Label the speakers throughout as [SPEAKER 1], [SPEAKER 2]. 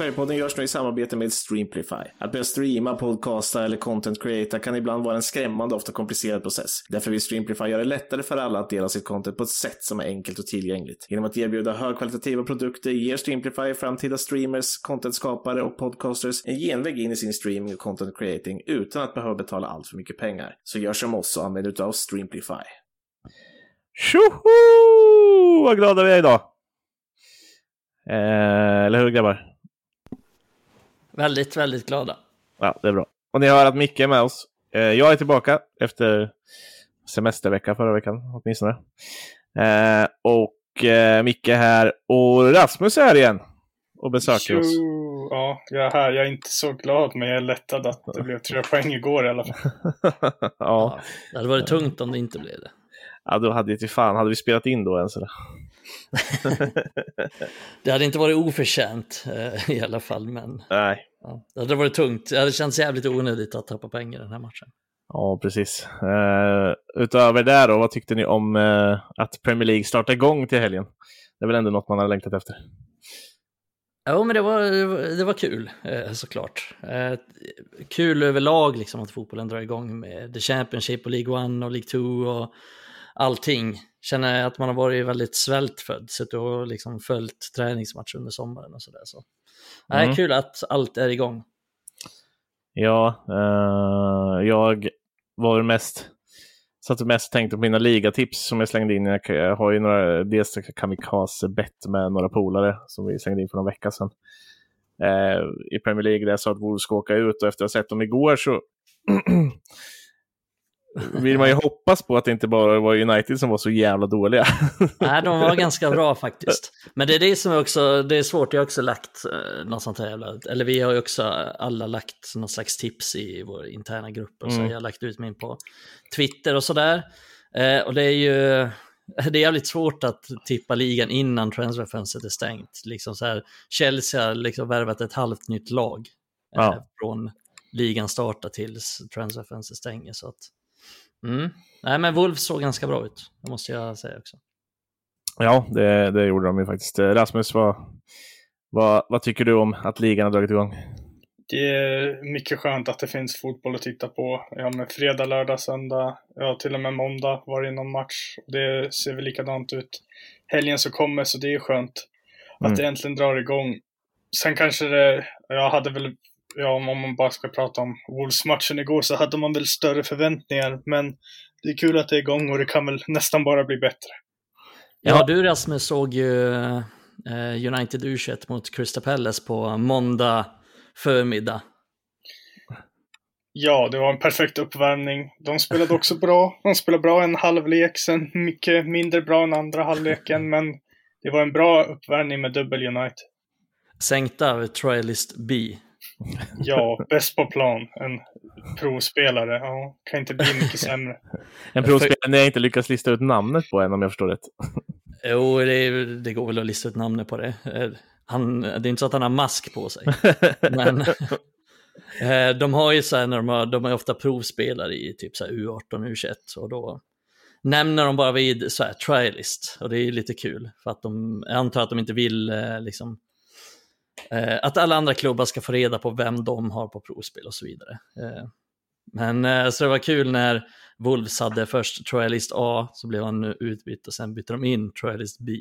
[SPEAKER 1] Sverigepodden görs nu i samarbete med Streamplify. Att börja streama, podcasta eller content creata kan ibland vara en skrämmande och ofta komplicerad process. Därför vill Streamplify göra det lättare för alla att dela sitt content på ett sätt som är enkelt och tillgängligt. Genom att erbjuda högkvalitativa produkter ger Streamplify framtida streamers, contentskapare och podcasters en genväg in i sin streaming och content creating utan att behöva betala allt för mycket pengar. Så gör som oss och använd utav Streamplify.
[SPEAKER 2] Tjoho! Vad glada vi är idag! Eh, eller hur grabbar?
[SPEAKER 3] Väldigt, väldigt glada.
[SPEAKER 2] Ja, det är bra. Och ni hör att Micke är med oss. Eh, jag är tillbaka efter semestervecka förra veckan åtminstone. Eh, och eh, Micke är här och Rasmus är här igen och besöker oss.
[SPEAKER 4] Tjo, Ja, jag är här. Jag är inte så glad, men jag är lättad att det blev tre poäng igår i alla fall.
[SPEAKER 2] ja.
[SPEAKER 3] Ja, det hade varit tungt om det inte blev det.
[SPEAKER 2] Ja, då hade vi fan, hade vi spelat in då ens?
[SPEAKER 3] Det hade inte varit oförtjänt eh, i alla fall, men
[SPEAKER 2] Nej,
[SPEAKER 3] ja, det hade varit tungt. Det hade känts jävligt onödigt att tappa poäng i den här matchen.
[SPEAKER 2] ja precis. Eh, utöver det då, vad tyckte ni om eh, att Premier League startar igång till helgen? Det är väl ändå något man har längtat efter?
[SPEAKER 3] Ja, men det var, det var, kul eh, såklart. Eh, kul överlag liksom att fotbollen drar igång med The Championship och League One och League 2 och allting. Känner att man har varit väldigt svältfödd, suttit och liksom följt träningsmatcher under sommaren och sådär. Så.
[SPEAKER 2] Mm.
[SPEAKER 3] kul att allt är igång.
[SPEAKER 2] Ja, eh, jag var mest satt mest och tänkte på mina ligatips som jag slängde in. Jag, har ju några, dels kamikaze bett med några polare som vi slängde in för några veckor sedan. Eh, I Premier League där jag sa att Wolves ska åka ut och efter att ha sett dem igår så vill man ju hoppas på att det inte bara var United som var så jävla dåliga.
[SPEAKER 3] Nej, de var ganska bra faktiskt. Men det är det som är också, det är svårt, jag har också lagt eh, något sånt här jävla, eller vi har ju också alla lagt något slags tips i vår interna grupp och så
[SPEAKER 2] Mm.
[SPEAKER 3] jag har lagt ut min på Twitter och sådär. Eh, och det är ju, det är jävligt svårt att tippa ligan innan transferfönstret är stängt. Liksom så här, Chelsea har liksom värvat ett halvt nytt lag eh,
[SPEAKER 2] Ja.
[SPEAKER 3] från ligan startar tills transferfönstret stänger. Så att, mm. Nej men Wolves såg ganska bra ut, det måste jag säga också.
[SPEAKER 2] ja, det, det gjorde de ju faktiskt. Eh, Rasmus, vad, vad, vad tycker du om att ligan har dragit igång?
[SPEAKER 4] Det är mycket skönt att det finns fotboll att titta på. Ja, med fredag, lördag, söndag, ja till och med måndag var det någon match. Det ser väl likadant ut helgen som kommer, så det är skönt
[SPEAKER 2] Mm.
[SPEAKER 4] att det äntligen drar igång. Sen kanske det, jag hade väl, ja om man bara ska prata om Wolves-matchen igår så hade man väl större förväntningar, men det är kul att det är igång och det kan väl nästan bara bli bättre.
[SPEAKER 3] Ja,
[SPEAKER 2] Ja.
[SPEAKER 3] du Rasmus såg ju eh, United U21 mot Crystal Palace på måndag förmiddag.
[SPEAKER 4] Ja, det var en perfekt uppvärmning. De spelade också bra. De spelade bra en halvlek, sen mycket mindre bra än andra halvleken, men det var en bra uppvärmning med dubbel United.
[SPEAKER 3] Sänkta av Trialist B.
[SPEAKER 4] Ja, bäst på plan. En provspelare. Ja, kan inte bli mycket sämre.
[SPEAKER 2] En provspelare ni har inte lyckats lista ut namnet på än om jag förstår rätt.
[SPEAKER 3] Jo, det, det går väl att lista ut namnet på det. Eh, Han, det är inte så att han har mask på sig. Men eh, de har ju så här, när de, har, de är ofta provspelare i typ så här U18, U21 och då nämner de bara vid så här trialist och det är lite kul för att de, jag antar att de inte vill eh, liksom eh, att alla andra klubbar ska få reda på vem de har på provspel och så vidare. Eh, men eh, så det var kul när Wolves hade först trialist A så blev han utbytt och sen bytte de in trialist B.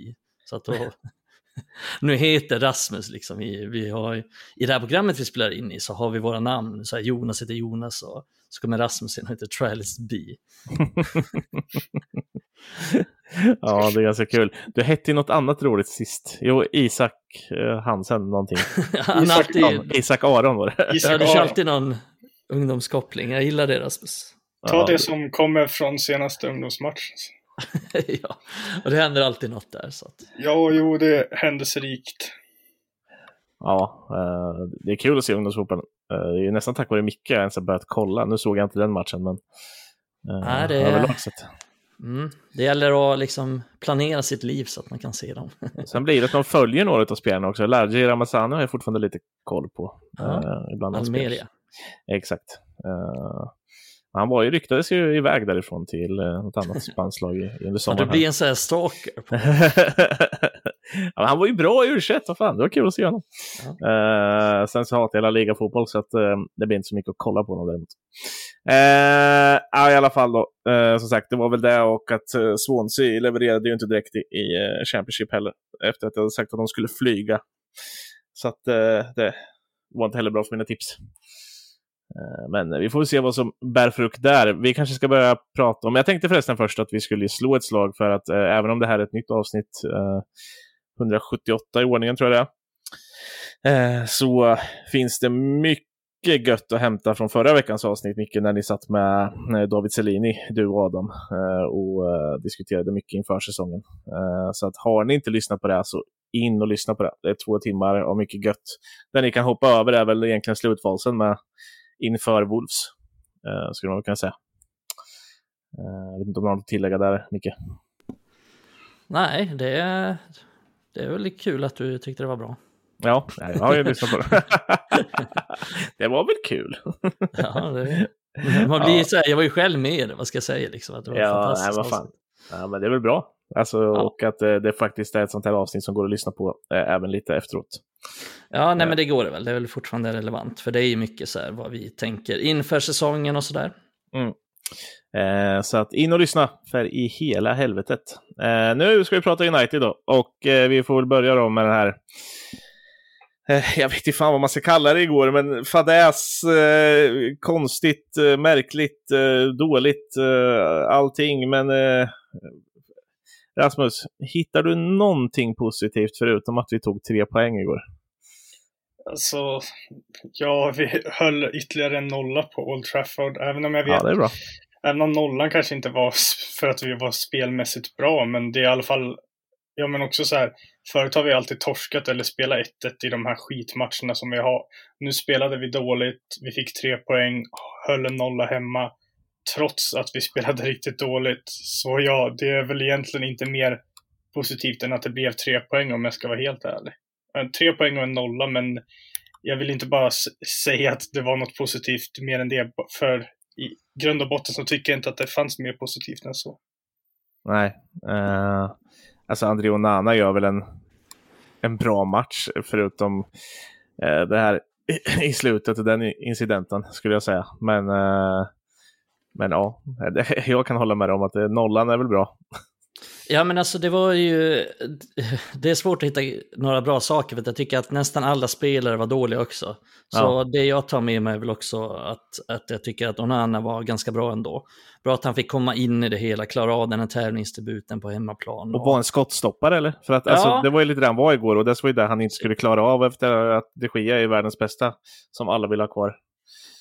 [SPEAKER 3] Så att då, nu heter Rasmus liksom, i, vi har, i det här programmet vi spelar in i så har vi våra namn, så här, Jonas heter Jonas och så kommer Rasmus in och heter trialist B.
[SPEAKER 2] Ja, det är ganska kul. Du hette ju något annat roligt sist. Jo, Isak eh, Hansen någonting.
[SPEAKER 3] Han
[SPEAKER 4] Isak
[SPEAKER 3] alltid,
[SPEAKER 2] Isak Aron var det.
[SPEAKER 3] ja,
[SPEAKER 4] Isak
[SPEAKER 3] du kör
[SPEAKER 4] Aron.
[SPEAKER 3] alltid någon ungdomskoppling, jag gillar det Rasmus.
[SPEAKER 4] Ta
[SPEAKER 2] Ja,
[SPEAKER 4] det som kommer från senaste ungdomsmatchen.
[SPEAKER 3] ja, och det händer alltid något där. Så att,
[SPEAKER 4] Ja, jo, det är händelserikt.
[SPEAKER 2] Ja, eh, det är kul att se ungdomsfotboll. Eh, det är nästan tack vare Micke jag ens har börjat kolla. Nu såg jag inte den matchen, men eh,
[SPEAKER 3] Nej, det
[SPEAKER 2] överlag sett.
[SPEAKER 3] mm, det gäller att liksom planera sitt liv så att man kan se dem.
[SPEAKER 2] Sen blir det att de följer några av spelarna också. Largi Ramazani har jag fortfarande lite koll på.
[SPEAKER 3] Ja,
[SPEAKER 2] eh, ibland.
[SPEAKER 3] Almeria.
[SPEAKER 2] Exakt. Eh, han var ju, ryktades ju iväg därifrån till uh, något annat spanskt lag under
[SPEAKER 3] Ja,
[SPEAKER 2] sommaren.
[SPEAKER 3] du blir en sån här stalker.
[SPEAKER 2] Ja, han var ju bra i u vad fan, det var kul att se honom. Ja. Uh, sen så hatar jag hela ligafotboll så att, uh, det blir inte så mycket att kolla på honom däremot. Uh, ja, i alla fall då, som sagt, det var väl det och att Swansea levererade ju inte direkt i, i Championship heller, efter att jag hade sagt att de skulle flyga. Så att det var inte heller bra för mina tips. Men vi får se vad som bär frukt där. Vi kanske ska börja prata om... Jag tänkte förresten först att vi skulle slå ett slag för att även om det här är ett nytt avsnitt, 178 i ordningen tror jag det är, eh, så finns det mycket gött att hämta från förra veckans avsnitt, Micke, när ni satt med eh, David Selini, du och Adam, eh, och eh, diskuterade mycket inför säsongen. Eh, så att har ni inte lyssnat på det så in och lyssna på det. Det är två timmar av mycket gött. Där ni kan hoppa över är väl egentligen slutfasen med inför Wolves, skulle man kunna säga. Jag vet inte om du har något att tillägga där, Micke?
[SPEAKER 3] Nej, det är, det är väl kul att du tyckte det var bra.
[SPEAKER 2] Ja, jag har ju lyssnat på det. det var väl kul?
[SPEAKER 3] ja, det, man blir ja. så här, jag var ju själv med vad ska jag säga? Liksom, att det var
[SPEAKER 2] ja, nej, vad fan. Ja, men det är väl bra. Alltså, ja. Och att det, det faktiskt är ett sånt här avsnitt som går att lyssna på eh, även lite efteråt.
[SPEAKER 3] Ja, nej, men det går det väl. Det är väl fortfarande relevant. För det är ju mycket så här vad vi tänker inför säsongen och så där.
[SPEAKER 2] Mm. Eh, så att in och lyssna för i hela helvetet. Eh, nu ska vi prata United då och eh, vi får väl börja då med den här eh, jag vet inte fan vad man ska kalla det igår, men fadäs, eh, konstigt, eh, märkligt, eh, dåligt, eh, allting. Men eh, Rasmus, hittar du någonting positivt förutom att vi tog tre poäng igår?
[SPEAKER 4] Alltså, ja, vi höll ytterligare en nolla på Old Trafford, även om jag vet
[SPEAKER 2] ja, det är bra.
[SPEAKER 4] Även om nollan kanske inte var för att vi var spelmässigt bra, men det är i alla fall, ja men också så här, förut har vi alltid torskat eller spelat 1-1 i de här skitmatcherna som vi har. Nu spelade vi dåligt, vi fick tre poäng, höll en nolla hemma, trots att vi spelade riktigt dåligt. Så ja, det är väl egentligen inte mer positivt än att det blev tre poäng om jag ska vara helt ärlig. Eh, tre poäng och en nolla, men jag vill inte bara säga att det var något positivt mer än det, för i grund och botten så tycker jag inte att det fanns mer positivt än så.
[SPEAKER 2] Nej, eh, alltså André Onana gör väl en, en bra match förutom eh, det här i slutet, den incidenten skulle jag säga. Men, eh, men ja, jag kan hålla med om att eh, nollan är väl bra.
[SPEAKER 3] Ja men alltså det var ju, det är svårt att hitta några bra saker för jag tycker att nästan alla spelare var dåliga också. Så ja. det jag tar med mig är väl också att, att jag tycker att Onana var ganska bra ändå. Bra att han fick komma in i det hela, klara av den här tävlingsdebuten på hemmaplan.
[SPEAKER 2] Och, och var en skottstoppare eller? För att alltså, ja. alltså, det var ju lite det han var igår och det var ju det han inte skulle klara av efter att de Gia är världens bästa som alla vill ha kvar.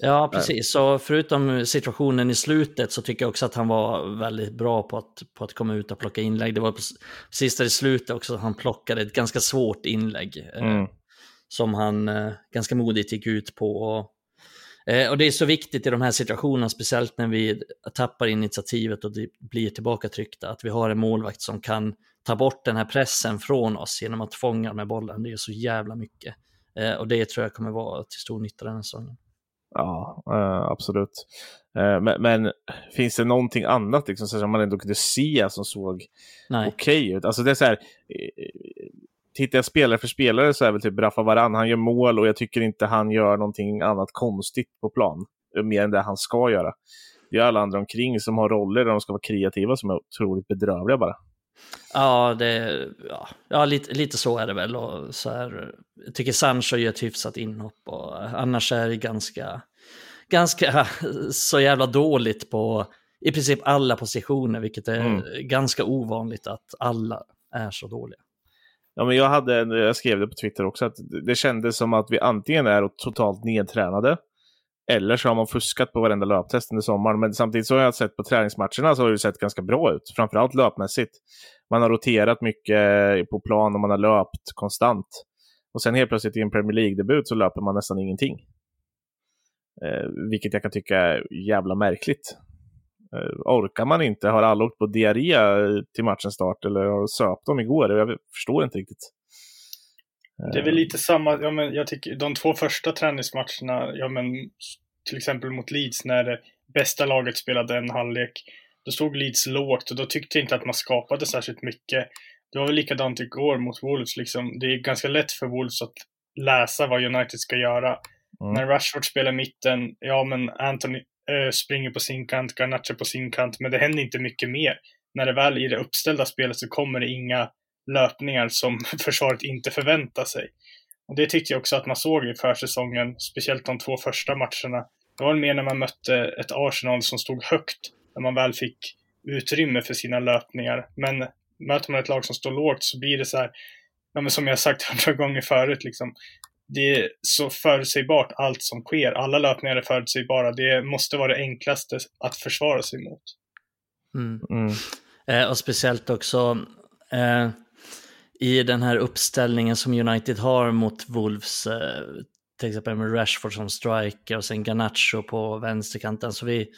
[SPEAKER 3] Ja, precis. Så förutom situationen i slutet så tycker jag också att han var väldigt bra på att, på att komma ut och plocka inlägg. Det var precis där i slutet också han plockade ett ganska svårt inlägg. Eh, mm. Eh, som han eh, ganska modigt gick ut på. Och, eh, och det är så viktigt i de här situationerna, speciellt när vi tappar initiativet och blir tillbaka tryckta, att vi har en målvakt som kan ta bort den här pressen från oss genom att fånga med bollen. Det är så jävla mycket. Eh, och det tror jag kommer vara till stor nytta den här säsongen.
[SPEAKER 2] Ja, uh, absolut. Uh, men, men, finns det någonting annat liksom, som man ändå kunde se som såg okej okay ut? Alltså det är så här, eh, tittar jag spelare för spelare så är väl typ Rafa Varan, han gör mål och jag tycker inte han gör någonting annat konstigt på plan. Mer än det han ska göra. Det är alla andra omkring som har roller där de ska vara kreativa som är otroligt bedrövliga bara.
[SPEAKER 3] Ja, det, ja, ja lite, lite så är det väl. Och så här, jag tycker Sancho gör ett hyfsat inhopp och annars är det ganska, ganska så jävla dåligt på i princip alla positioner, vilket är mm. ganska ovanligt att alla är så dåliga.
[SPEAKER 2] Ja, men jag, hade, jag skrev det på Twitter också, att det kändes som att vi antingen är totalt nedtränade eller så har man fuskat på varenda löptest under sommaren. Men samtidigt så har jag sett på träningsmatcherna så har det sett ganska bra ut. Framförallt löpmässigt. Man har roterat mycket på plan och man har löpt konstant. Och sen helt plötsligt i en Premier League-debut så löper man nästan ingenting. Eh, vilket jag kan tycka är jävla märkligt. Eh, orkar man inte? Har alla åkt på diarré till matchens start eller har söpt dem igår? Jag förstår inte riktigt.
[SPEAKER 4] Det är väl lite samma, ja, men jag tycker de två första träningsmatcherna, ja, men, till exempel mot Leeds när det bästa laget spelade en halvlek, då stod Leeds lågt och då tyckte jag inte att man skapade särskilt mycket. det var väl likadant igår mot Wolves liksom. Det är ganska lätt för Wolves att läsa vad United ska göra. Mm. När Rashford spelar mitten, ja men Anthony äh, springer på sin kant, Garnacho på sin kant, men det händer inte mycket mer. När det väl i det uppställda spelet så kommer det inga löpningar som försvaret inte förväntar sig. Och det tyckte jag också att man såg i försäsongen, speciellt de två första matcherna. Det var mer när man mötte ett Arsenal som stod högt, när man väl fick utrymme för sina löpningar. Men möter man ett lag som står lågt så blir det så här, ja, men som jag sagt hundra gånger förut, liksom, det är så förutsägbart allt som sker. Alla löpningar är förutsägbara. Det måste vara det enklaste att försvara sig mot.
[SPEAKER 3] Mm. Mm. Eh, och speciellt också eh, i den här uppställningen som United har mot Wolves, eh, till exempel med Rashford som striker och sen Garnacho på vänsterkanten. Så vi,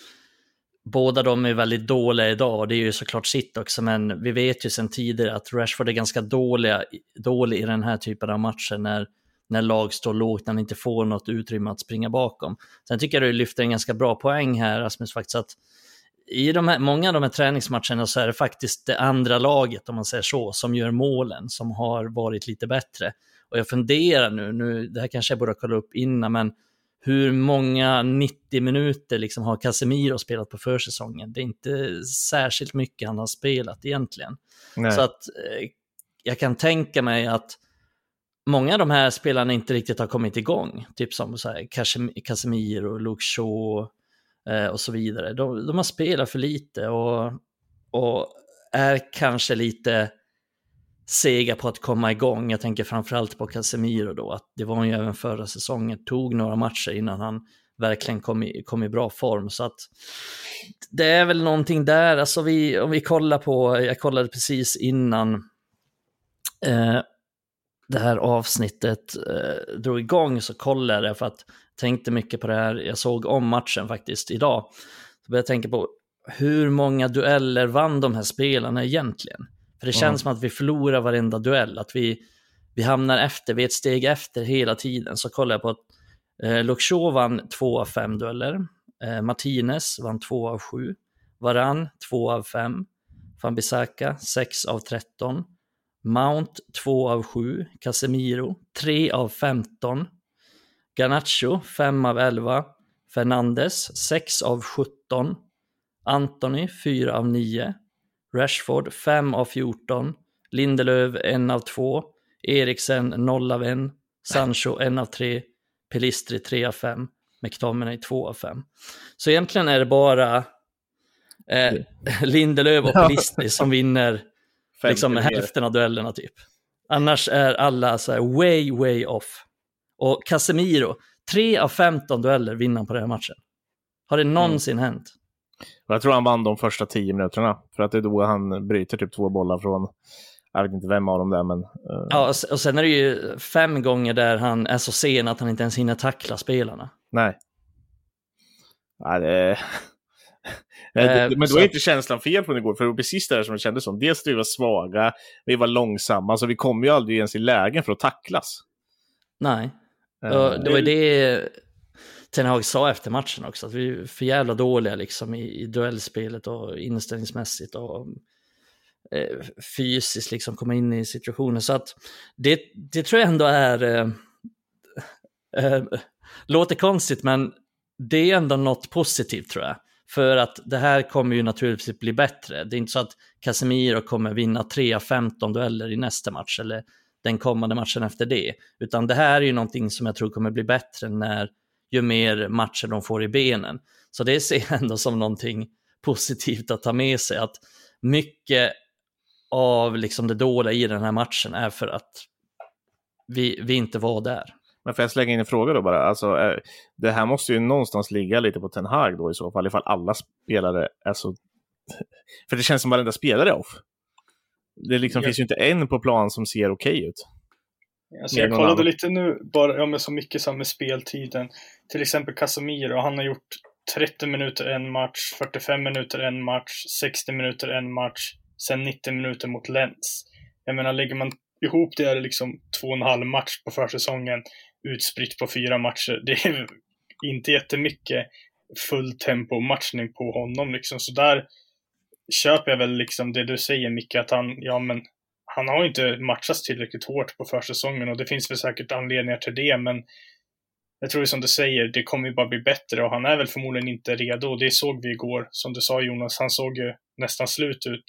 [SPEAKER 3] båda de är väldigt dåliga idag och det är ju såklart sitt också, men vi vet ju sedan tidigare att Rashford är ganska dåliga, dålig i den här typen av matcher när, när lag står lågt, när han inte får något utrymme att springa bakom. Sen tycker jag du lyfter en ganska bra poäng här, Rasmus, faktiskt att i de här, många av de här träningsmatcherna så är det faktiskt det andra laget, om man säger så, som gör målen, som har varit lite bättre. Och jag funderar nu, nu det här kanske jag borde kolla upp innan, men hur många 90 minuter liksom har Casemiro spelat på försäsongen? Det är inte särskilt mycket han har spelat egentligen. Nej. Så att eh, jag kan tänka mig att många av de här spelarna inte riktigt har kommit igång. Typ som så här, Casemiro, Luke Shaw eh, och så vidare. De, de, har spelat för lite och, och är kanske lite sega på att komma igång. Jag tänker framförallt på Casemiro då, att det var han ju även förra säsongen, tog några matcher innan han verkligen kom i, kom i bra form. Så att det är väl någonting där, alltså vi, om vi kollar på, jag kollade precis innan eh, det här avsnittet eh, drog igång så kollade jag för att tänkte mycket på det här, jag såg om matchen faktiskt idag. Så började jag tänka på hur många dueller vann de här spelarna egentligen? För det känns mm. som att vi förlorar varenda duell, att vi, vi hamnar efter, vi är ett steg efter hela tiden. Så kollar jag på att eh, Luxor vann två av fem dueller, eh, Martinez vann två av sju, Varan två av fem, Fambisaka 6 av 13, Mount 2 av 7, Casemiro 3 av 15, Garnacho 5 av 11, Fernandes 6 av 17, Anthony 4 av 9, Rashford 5 av 14, Lindelöf 1 av 2, Eriksen 0 av 1, Sancho 1 av 3, Pelistri 3 av 5, McTominay 2 av 5. Så egentligen är det bara eh, Lindelöf och Pelistri som vinner liksom hälften av duellerna typ. Annars är alla så här way, way off. Och Casemiro, 3 av 15 dueller vinner på den här matchen. Har det någonsin mm. hänt?
[SPEAKER 2] Jag tror han vann de första tio minuterna. För att det är då han bryter typ två bollar från, jag vet inte vem av dem det är men... Uh...
[SPEAKER 3] Ja, och sen är det ju fem gånger där han är så sen att han inte ens hinner tackla spelarna.
[SPEAKER 2] Nej. Nej, det... Nej, men då är inte känslan fel från igår, för det var precis det som det kändes som. Dels att vi var svaga, vi var långsamma, så vi kom ju aldrig ens i lägen för att tacklas.
[SPEAKER 3] Nej, uh, det var ju det Ten Hag sa efter matchen också, att vi är för jävla dåliga liksom i, i duellspelet och inställningsmässigt och eh, fysiskt liksom komma in i situationen. Så att det, det tror jag ändå är, eh, eh, låter konstigt men det är ändå något positivt tror jag. För att det här kommer ju naturligtvis bli bättre. Det är inte så att Casemiro kommer vinna 3 av 15 dueller i nästa match eller den kommande matchen efter det. Utan det här är ju någonting som jag tror kommer bli bättre när ju mer matcher de får i benen. Så det ser jag ändå som någonting positivt att ta med sig, att mycket av liksom det dåliga i den här matchen är för att vi, vi inte var där.
[SPEAKER 2] Men får jag slänga in en fråga då bara? Alltså, eh, det här måste ju någonstans ligga lite på Ten Hag då i så fall, ifall alla spelare är så... För det känns som att varenda spelare är off. Det liksom ja. finns ju inte en på plan som ser okej okay ut.
[SPEAKER 4] Alltså jag kollade lite nu, bara ja, med så mycket som med speltiden. Till exempel Casemiro, han har gjort 30 minuter en match, 45 minuter en match, 60 minuter en match, sen 90 minuter mot Lens. Jag menar, lägger man ihop det är det liksom två och en halv match på försäsongen utspritt på fyra matcher. Det är inte jättemycket full tempo matchning på honom liksom. Så där köper jag väl liksom det du säger Micke, att han, ja men han har inte matchats tillräckligt hårt på försäsongen och det finns väl säkert anledningar till det, men jag tror som du säger, det kommer ju bara bli bättre och han är väl förmodligen inte redo. Det såg vi igår, som du sa Jonas, han såg ju nästan slut ut.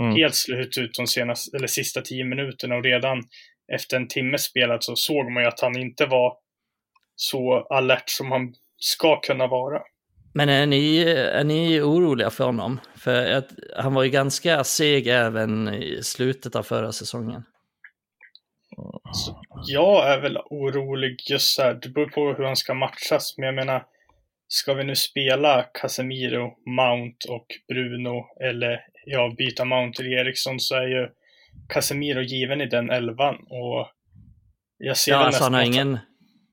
[SPEAKER 4] Mm. Helt slut ut de senaste, eller sista tio minuterna och redan efter en timme spelat så såg man ju att han inte var så alert som han ska kunna vara.
[SPEAKER 3] Men är ni, är ni oroliga för honom? För att han var ju ganska seg även i slutet av förra säsongen.
[SPEAKER 4] Så jag är väl orolig just så här, det beror på hur han ska matchas, men jag menar, ska vi nu spela Casemiro, Mount och Bruno, eller ja, byta Mount till Eriksson, så är ju Casemiro given i den elvan och jag ser
[SPEAKER 3] ja, alltså han har ingen...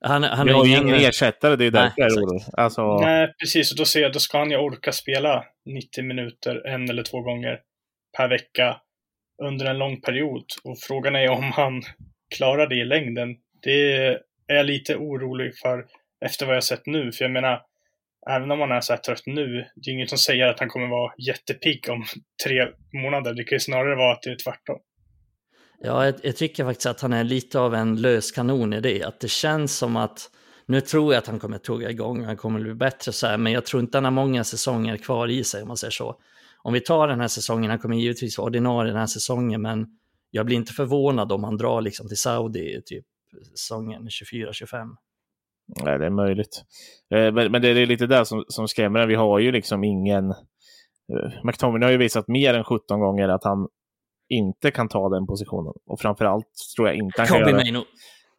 [SPEAKER 2] Han, han har ingen ersättare, det är därför jag är orolig. Alltså...
[SPEAKER 4] Nej, precis. Och då ser jag, då ska han ju orka spela 90 minuter en eller två gånger per vecka under en lång period. Och frågan är om han klarar det i längden. Det är jag lite orolig för efter vad jag sett nu. För jag menar, även om han är så här trött nu, det är inget som säger att han kommer vara jättepigg om tre månader. Det kan ju snarare vara att det är tvärtom.
[SPEAKER 3] Ja, jag, jag, tycker faktiskt att han är lite av en lös kanon i det. Att det känns som att, nu tror jag att han kommer tugga igång, han kommer bli bättre så här, men jag tror inte han har många säsonger kvar i sig om man säger så. Om vi tar den här säsongen, han kommer givetvis vara ordinarie den här säsongen, men jag blir inte förvånad om han drar liksom till Saudi typ säsongen 24-25.
[SPEAKER 2] Nej, det är möjligt. Eh, men det är lite där som, som skrämmer. Vi har ju liksom ingen... Eh, McTominay har ju visat mer än 17 gånger att han inte kan ta den positionen. Och framförallt tror jag inte han kan göra... Maino.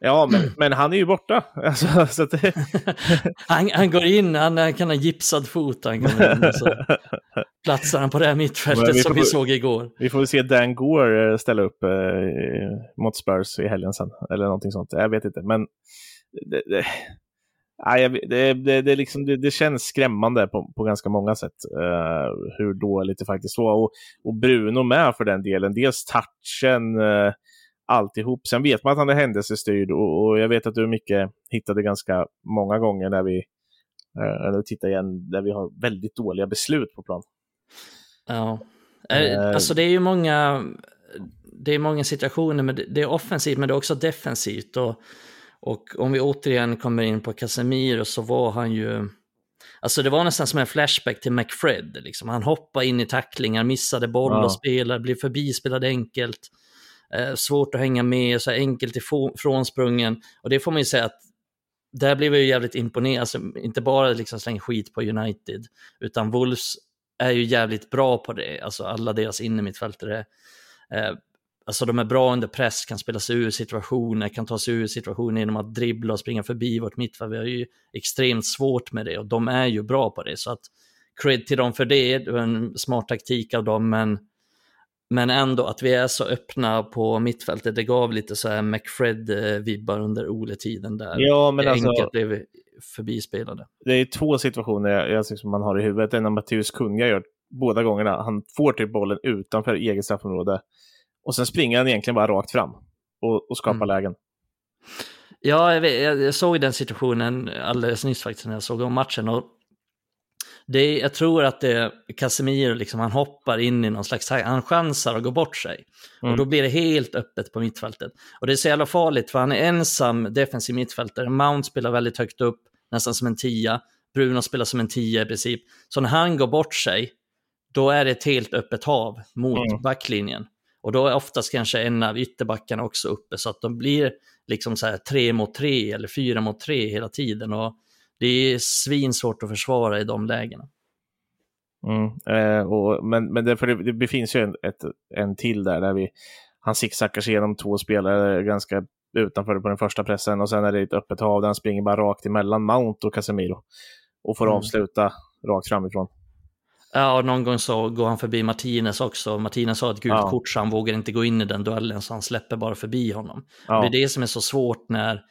[SPEAKER 2] Ja, men, men han är ju borta. Alltså, så det...
[SPEAKER 3] han, han, går in, han kan ha gipsad fot. Han kan in, så platsar han på det här mittfältet vi som vi såg igår.
[SPEAKER 2] Vi får väl se Dan Gore eh, ställa upp eh, mot Spurs i helgen sen. Eller någonting sånt. Jag vet inte. Men det, det, nej, det, det, det, liksom, det, det känns skrämmande på, på ganska många sätt. Uh, hur dåligt det faktiskt var. Och, och Bruno med för den delen. Dels touchen. Uh, alltihop. Sen vet man att han är händelsestyrd och, och jag vet att du mycket hittade ganska många gånger när vi, eh, eller tittar igen, där vi har väldigt dåliga beslut på plan.
[SPEAKER 3] Ja, eh, alltså det är ju många, det är många situationer, men det är offensivt men det är också defensivt. Och, och om vi återigen kommer in på Casemiro så var han ju, Alltså det var nästan som en flashback till McFred. Liksom. Han hoppade in i tacklingar, missade boll ja. och spelade, blev förbispelad enkelt. Eh, svårt att hänga med, så enkelt ifrånsprungen. Och det får man ju säga att där blev jag ju jävligt imponerad, alltså, inte bara liksom släng skit på United, utan Wolves är ju jävligt bra på det, alltså alla deras innermittfältare. Eh, alltså de är bra under press, kan spela sig ur situationer, kan ta sig ur situationer genom att dribbla och springa förbi vårt mittfält. Vi har ju extremt svårt med det och de är ju bra på det. Så att cred till dem för det, det var en smart taktik av dem, men men ändå att vi är så öppna på mittfältet, det gav lite så här McFred-vibbar under Ole-tiden där.
[SPEAKER 2] Ja, men alltså,
[SPEAKER 3] enkelt blev förbispelade.
[SPEAKER 2] Det är två situationer jag, som man har i huvudet. En av Matteus Kunja gör båda gångerna. Han får typ bollen utanför eget straffområde. Och sen springer han egentligen bara rakt fram och, och skapar mm. lägen.
[SPEAKER 3] Ja, jag, vet, jag, såg den situationen alldeles nyss faktiskt när jag såg om matchen. Och det jag tror att det Casemiro, liksom, han hoppar in i någon slags, han chansar och går bort sig. Mm. Och då blir det helt öppet på mittfältet. Och det är så jävla farligt för han är ensam defensiv mittfältare. Mount spelar väldigt högt upp, nästan som en tia. Bruno spelar som en tia i princip. Så när han går bort sig, då är det ett helt öppet hav mot mm. backlinjen. Och då är oftast kanske en av ytterbackarna också uppe, så att de blir liksom så här tre mot tre eller fyra mot tre hela tiden. Och det är svinsvårt att försvara i de lägena.
[SPEAKER 2] Mm, eh, och, men men det, för det, det finns ju en, ett, en till där, där vi, han zigzaggar sig igenom två spelare ganska utanför på den första pressen och sen är det ett öppet hav där han springer bara rakt emellan Mount och Casemiro och får mm. avsluta rakt framifrån.
[SPEAKER 3] Ja, och någon gång så går han förbi Martinez också. Martinez har ett gult ja. kort så han vågar inte gå in i den duellen så han släpper bara förbi honom. Ja. Det är det som är så svårt när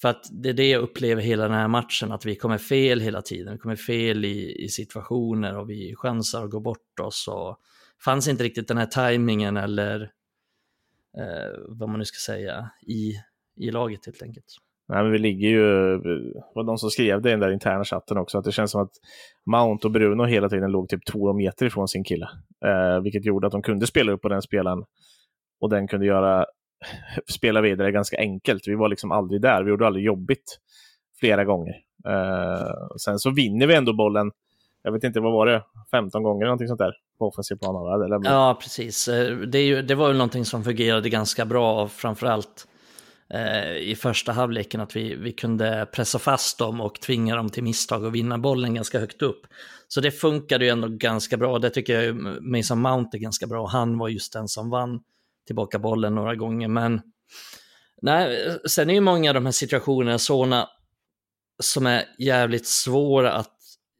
[SPEAKER 3] för att det är det jag upplever hela den här matchen, att vi kommer fel hela tiden. Vi kommer fel i, i situationer och vi chansar att gå bort oss. Och fanns inte riktigt den här tajmingen eller eh, vad man nu ska säga i, i laget helt enkelt.
[SPEAKER 2] Nej, men vi ligger ju, det var de som skrev det i den där interna chatten också, att det känns som att Mount och Bruno hela tiden låg typ två meter ifrån sin kille. Eh, vilket gjorde att de kunde spela upp på den spelaren och den kunde göra spela vidare ganska enkelt. Vi var liksom aldrig där. Vi gjorde aldrig jobbigt flera gånger. Eh, sen så vinner vi ändå bollen, jag vet inte, vad var det, 15 gånger eller någonting sånt där på offensiv plan?
[SPEAKER 3] Eller? Ja, precis. Eh, det, är ju, det var väl någonting som fungerade ganska bra, framförallt allt Eh, i första halvleken, att vi, vi kunde pressa fast dem och tvinga dem till misstag och vinna bollen ganska högt upp. Så det funkade ju ändå ganska bra. Det tycker jag Mason Mount är ganska bra. Han var just den som vann tillbaka bollen några gånger. Men nej, sen är ju många av de här situationerna sådana som är jävligt svåra att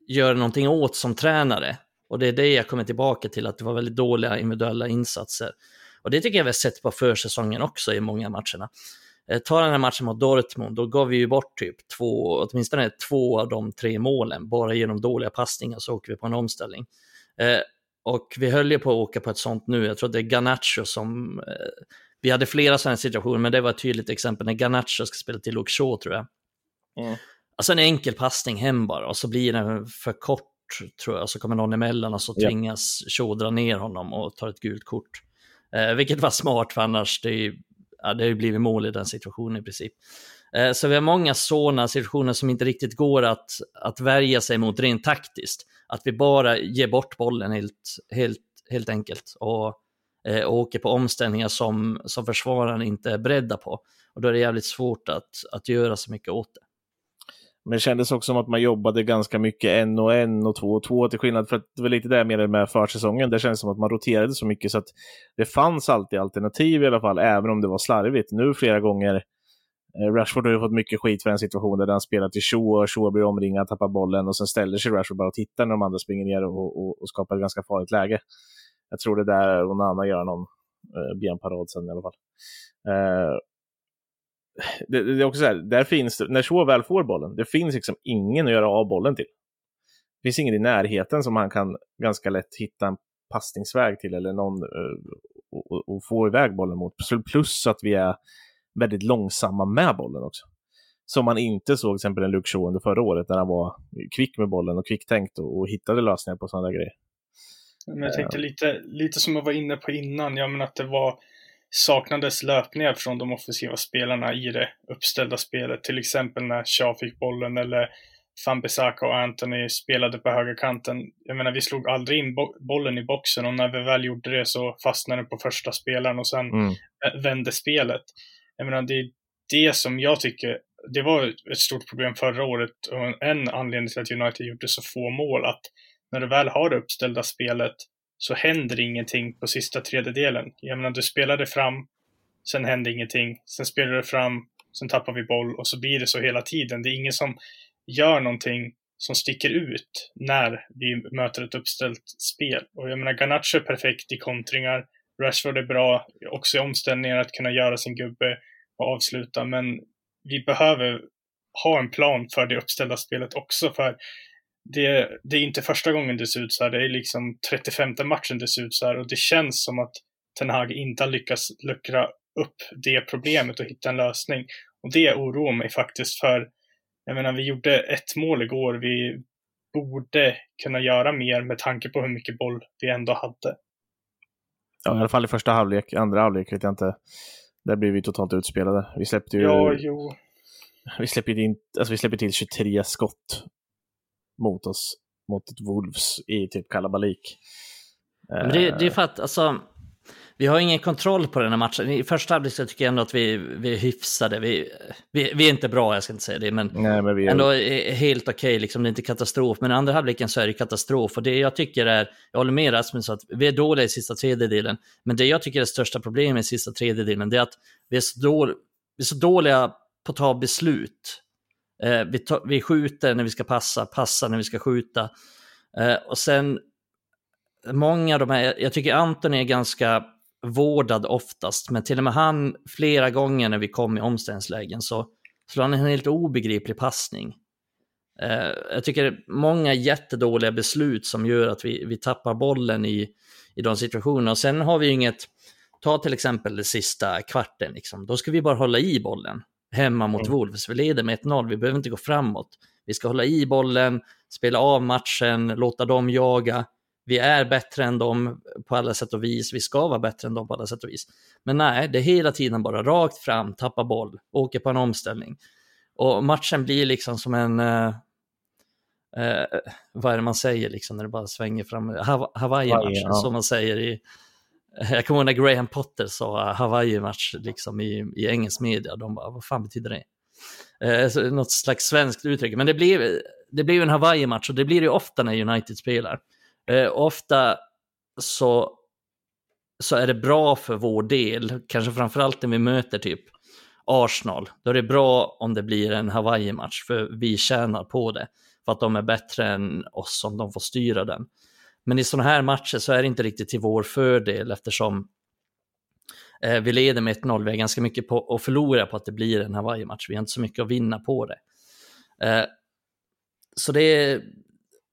[SPEAKER 3] göra någonting åt som tränare. Och det är det jag kommer tillbaka till, att det var väldigt dåliga individuella insatser. Och det tycker jag vi har sett på försäsongen också i många matcherna. Eh, ta den här matchen mot Dortmund, då gav vi ju bort typ två, åtminstone två av de tre målen, bara genom dåliga passningar så åker vi på en omställning. Eh, och vi höll ju på att åka på ett sånt nu, jag tror det är Garnacho som, eh, vi hade flera sådana situationer, men det var ett tydligt exempel när Garnacho ska spela till Shaw tror jag. Mm. Alltså en enkel passning hem bara och så blir den för kort tror jag, så kommer någon emellan och så tvingas. Shaw dra ner honom och tar ett gult kort. Eh, vilket var smart för annars, det, är, ja, det har ju blivit mål i den situationen i princip. Eh, så vi har många sådana situationer som inte riktigt går att, att värja sig mot rent taktiskt. Att vi bara ger bort bollen helt, helt, helt enkelt och, eh, och åker på omställningar som, som försvararen inte är beredda på. Och då är det jävligt svårt att, att göra så mycket åt det.
[SPEAKER 2] Men det kändes också som att man jobbade ganska mycket en och en och två och två till skillnad för att det var lite det med, med försäsongen. Det kändes som att man roterade så mycket så att det fanns alltid alternativ i alla fall, även om det var slarvigt. Nu flera gånger, eh, Rashford har ju fått mycket skit för en situation där han spelar till Shaw och Shaw blir omringad, tappar bollen och sen ställer sig Rashford bara och tittar när de andra springer ner och, och, och skapar ett ganska farligt läge. Jag tror det där Onana gör någon eh, benparad sen i alla fall. Eh, det, det, är också så här, där finns när Shaw väl får bollen, det finns liksom ingen att göra av bollen till. Det finns ingen i närheten som han kan ganska lätt hitta en passningsväg till eller någon uh, och, och, få iväg bollen mot. Plus att vi är väldigt långsamma med bollen också. Som man inte såg till exempel en Luke Shaw under förra året, när han var kvick med bollen och kvicktänkt och, och hittade lösningar på sådana där grejer.
[SPEAKER 4] Men jag tänkte lite, lite som jag var inne på innan, ja men att det var saknades löpningar från de offensiva spelarna i det uppställda spelet. Till exempel när Shaw fick bollen eller Fambisaka och Anthony spelade på högerkanten. Jag menar, vi slog aldrig in bo bollen i boxen och när vi väl gjorde det så fastnade den på första spelaren och sen mm. vände spelet. Jag menar, det är det som jag tycker, det var ett stort problem förra året och en anledning till att United gjorde så få mål, att när du väl har det uppställda spelet så händer ingenting på sista tredjedelen. Jag menar, du spelade fram, sen hände ingenting, sen spelade du fram, sen tappar vi boll och så blir det så hela tiden. Det är ingen som gör någonting som sticker ut när vi möter ett uppställt spel. Och jag menar, Garnacho är perfekt i kontringar, Rashford är bra också i omställningar att kunna göra sin gubbe och avsluta, men vi behöver ha en plan för det uppställda spelet också, för det, det är inte första gången det ser ut så här. Det är liksom 35 matchen det ser ut så här och det känns som att Ten Hag inte har lyckats luckra upp det problemet och hitta en lösning. Och det oroar mig faktiskt för, jag menar, vi gjorde ett mål igår. Vi borde kunna göra mer med tanke på hur mycket boll vi ändå hade.
[SPEAKER 2] Ja, i alla fall i första halvlek. Andra halvlek vet jag inte. Där blir vi totalt utspelade. Vi släppte ju...
[SPEAKER 4] Ja, jo.
[SPEAKER 2] Vi släpper, in, alltså vi släpper till 23 skott mot oss, mot ett Wolves i typ kalabalik.
[SPEAKER 3] Men det, det är för att, alltså, vi har ingen kontroll på den här matchen. I första halvlek tycker jag ändå att vi, vi är hyfsade. Vi, vi, vi är inte bra, jag ska inte säga det, men,
[SPEAKER 2] Nej, men vi är...
[SPEAKER 3] ändå är helt okej. Okay, liksom, det är inte katastrof. Men i andra halvleken så är det katastrof. Och det jag tycker är, jag håller med Rasmus, att vi är dåliga i sista tredjedelen. Men det jag tycker är det största problemet i sista tredjedelen, det är att vi är så, dåliga, vi är så dåliga på att ta beslut. Eh, vi, ta, vi skjuter när vi ska passa, passar när vi ska skjuta. Eh, och sen, många av de här, jag tycker Anton är ganska vårdad oftast, men till och med han flera gånger när vi kom i omställningslägen så slår han en helt obegriplig passning. Eh, jag tycker många jättedåliga beslut som gör att vi, vi tappar bollen i, i de situationerna. Och sen har vi inget, ta till exempel det sista kvarten, liksom. då ska vi bara hålla i bollen hemma mot mm. Wolves. Vi leder med 1-0, vi behöver inte gå framåt. Vi ska hålla i bollen, spela av matchen, låta dem jaga. vi är bättre än dem på alla sätt och vis, vi ska vara bättre än dem på alla sätt och vis. Men nej, det är hela tiden bara rakt fram, tappa boll, åker på en omställning. Och matchen blir liksom som en, uh, uh, vad är det man säger liksom när det bara svänger fram, Hawaii-matchen ja. som man säger i, jag kommer ihåg när Graham Potter sa Hawaii-match liksom i, i engelsk media, de bara, vad fan betyder det? Eh, något slags svenskt uttryck, men det blev, det blev en Hawaii-match och det blir det ofta när United spelar. Eh, ofta så, så är det bra för vår del, kanske framförallt när vi möter typ Arsenal. Då är det bra om det blir en Hawaii-match, för vi tjänar på det. För att de är bättre än oss om de får styra den. Men i sådana här matcher så är det inte riktigt till vår fördel eftersom eh, vi leder med 1-0. Vi har ganska mycket på att förlora på att det blir en Hawaii-match. Vi har inte så mycket att vinna på det. Eh, så det är,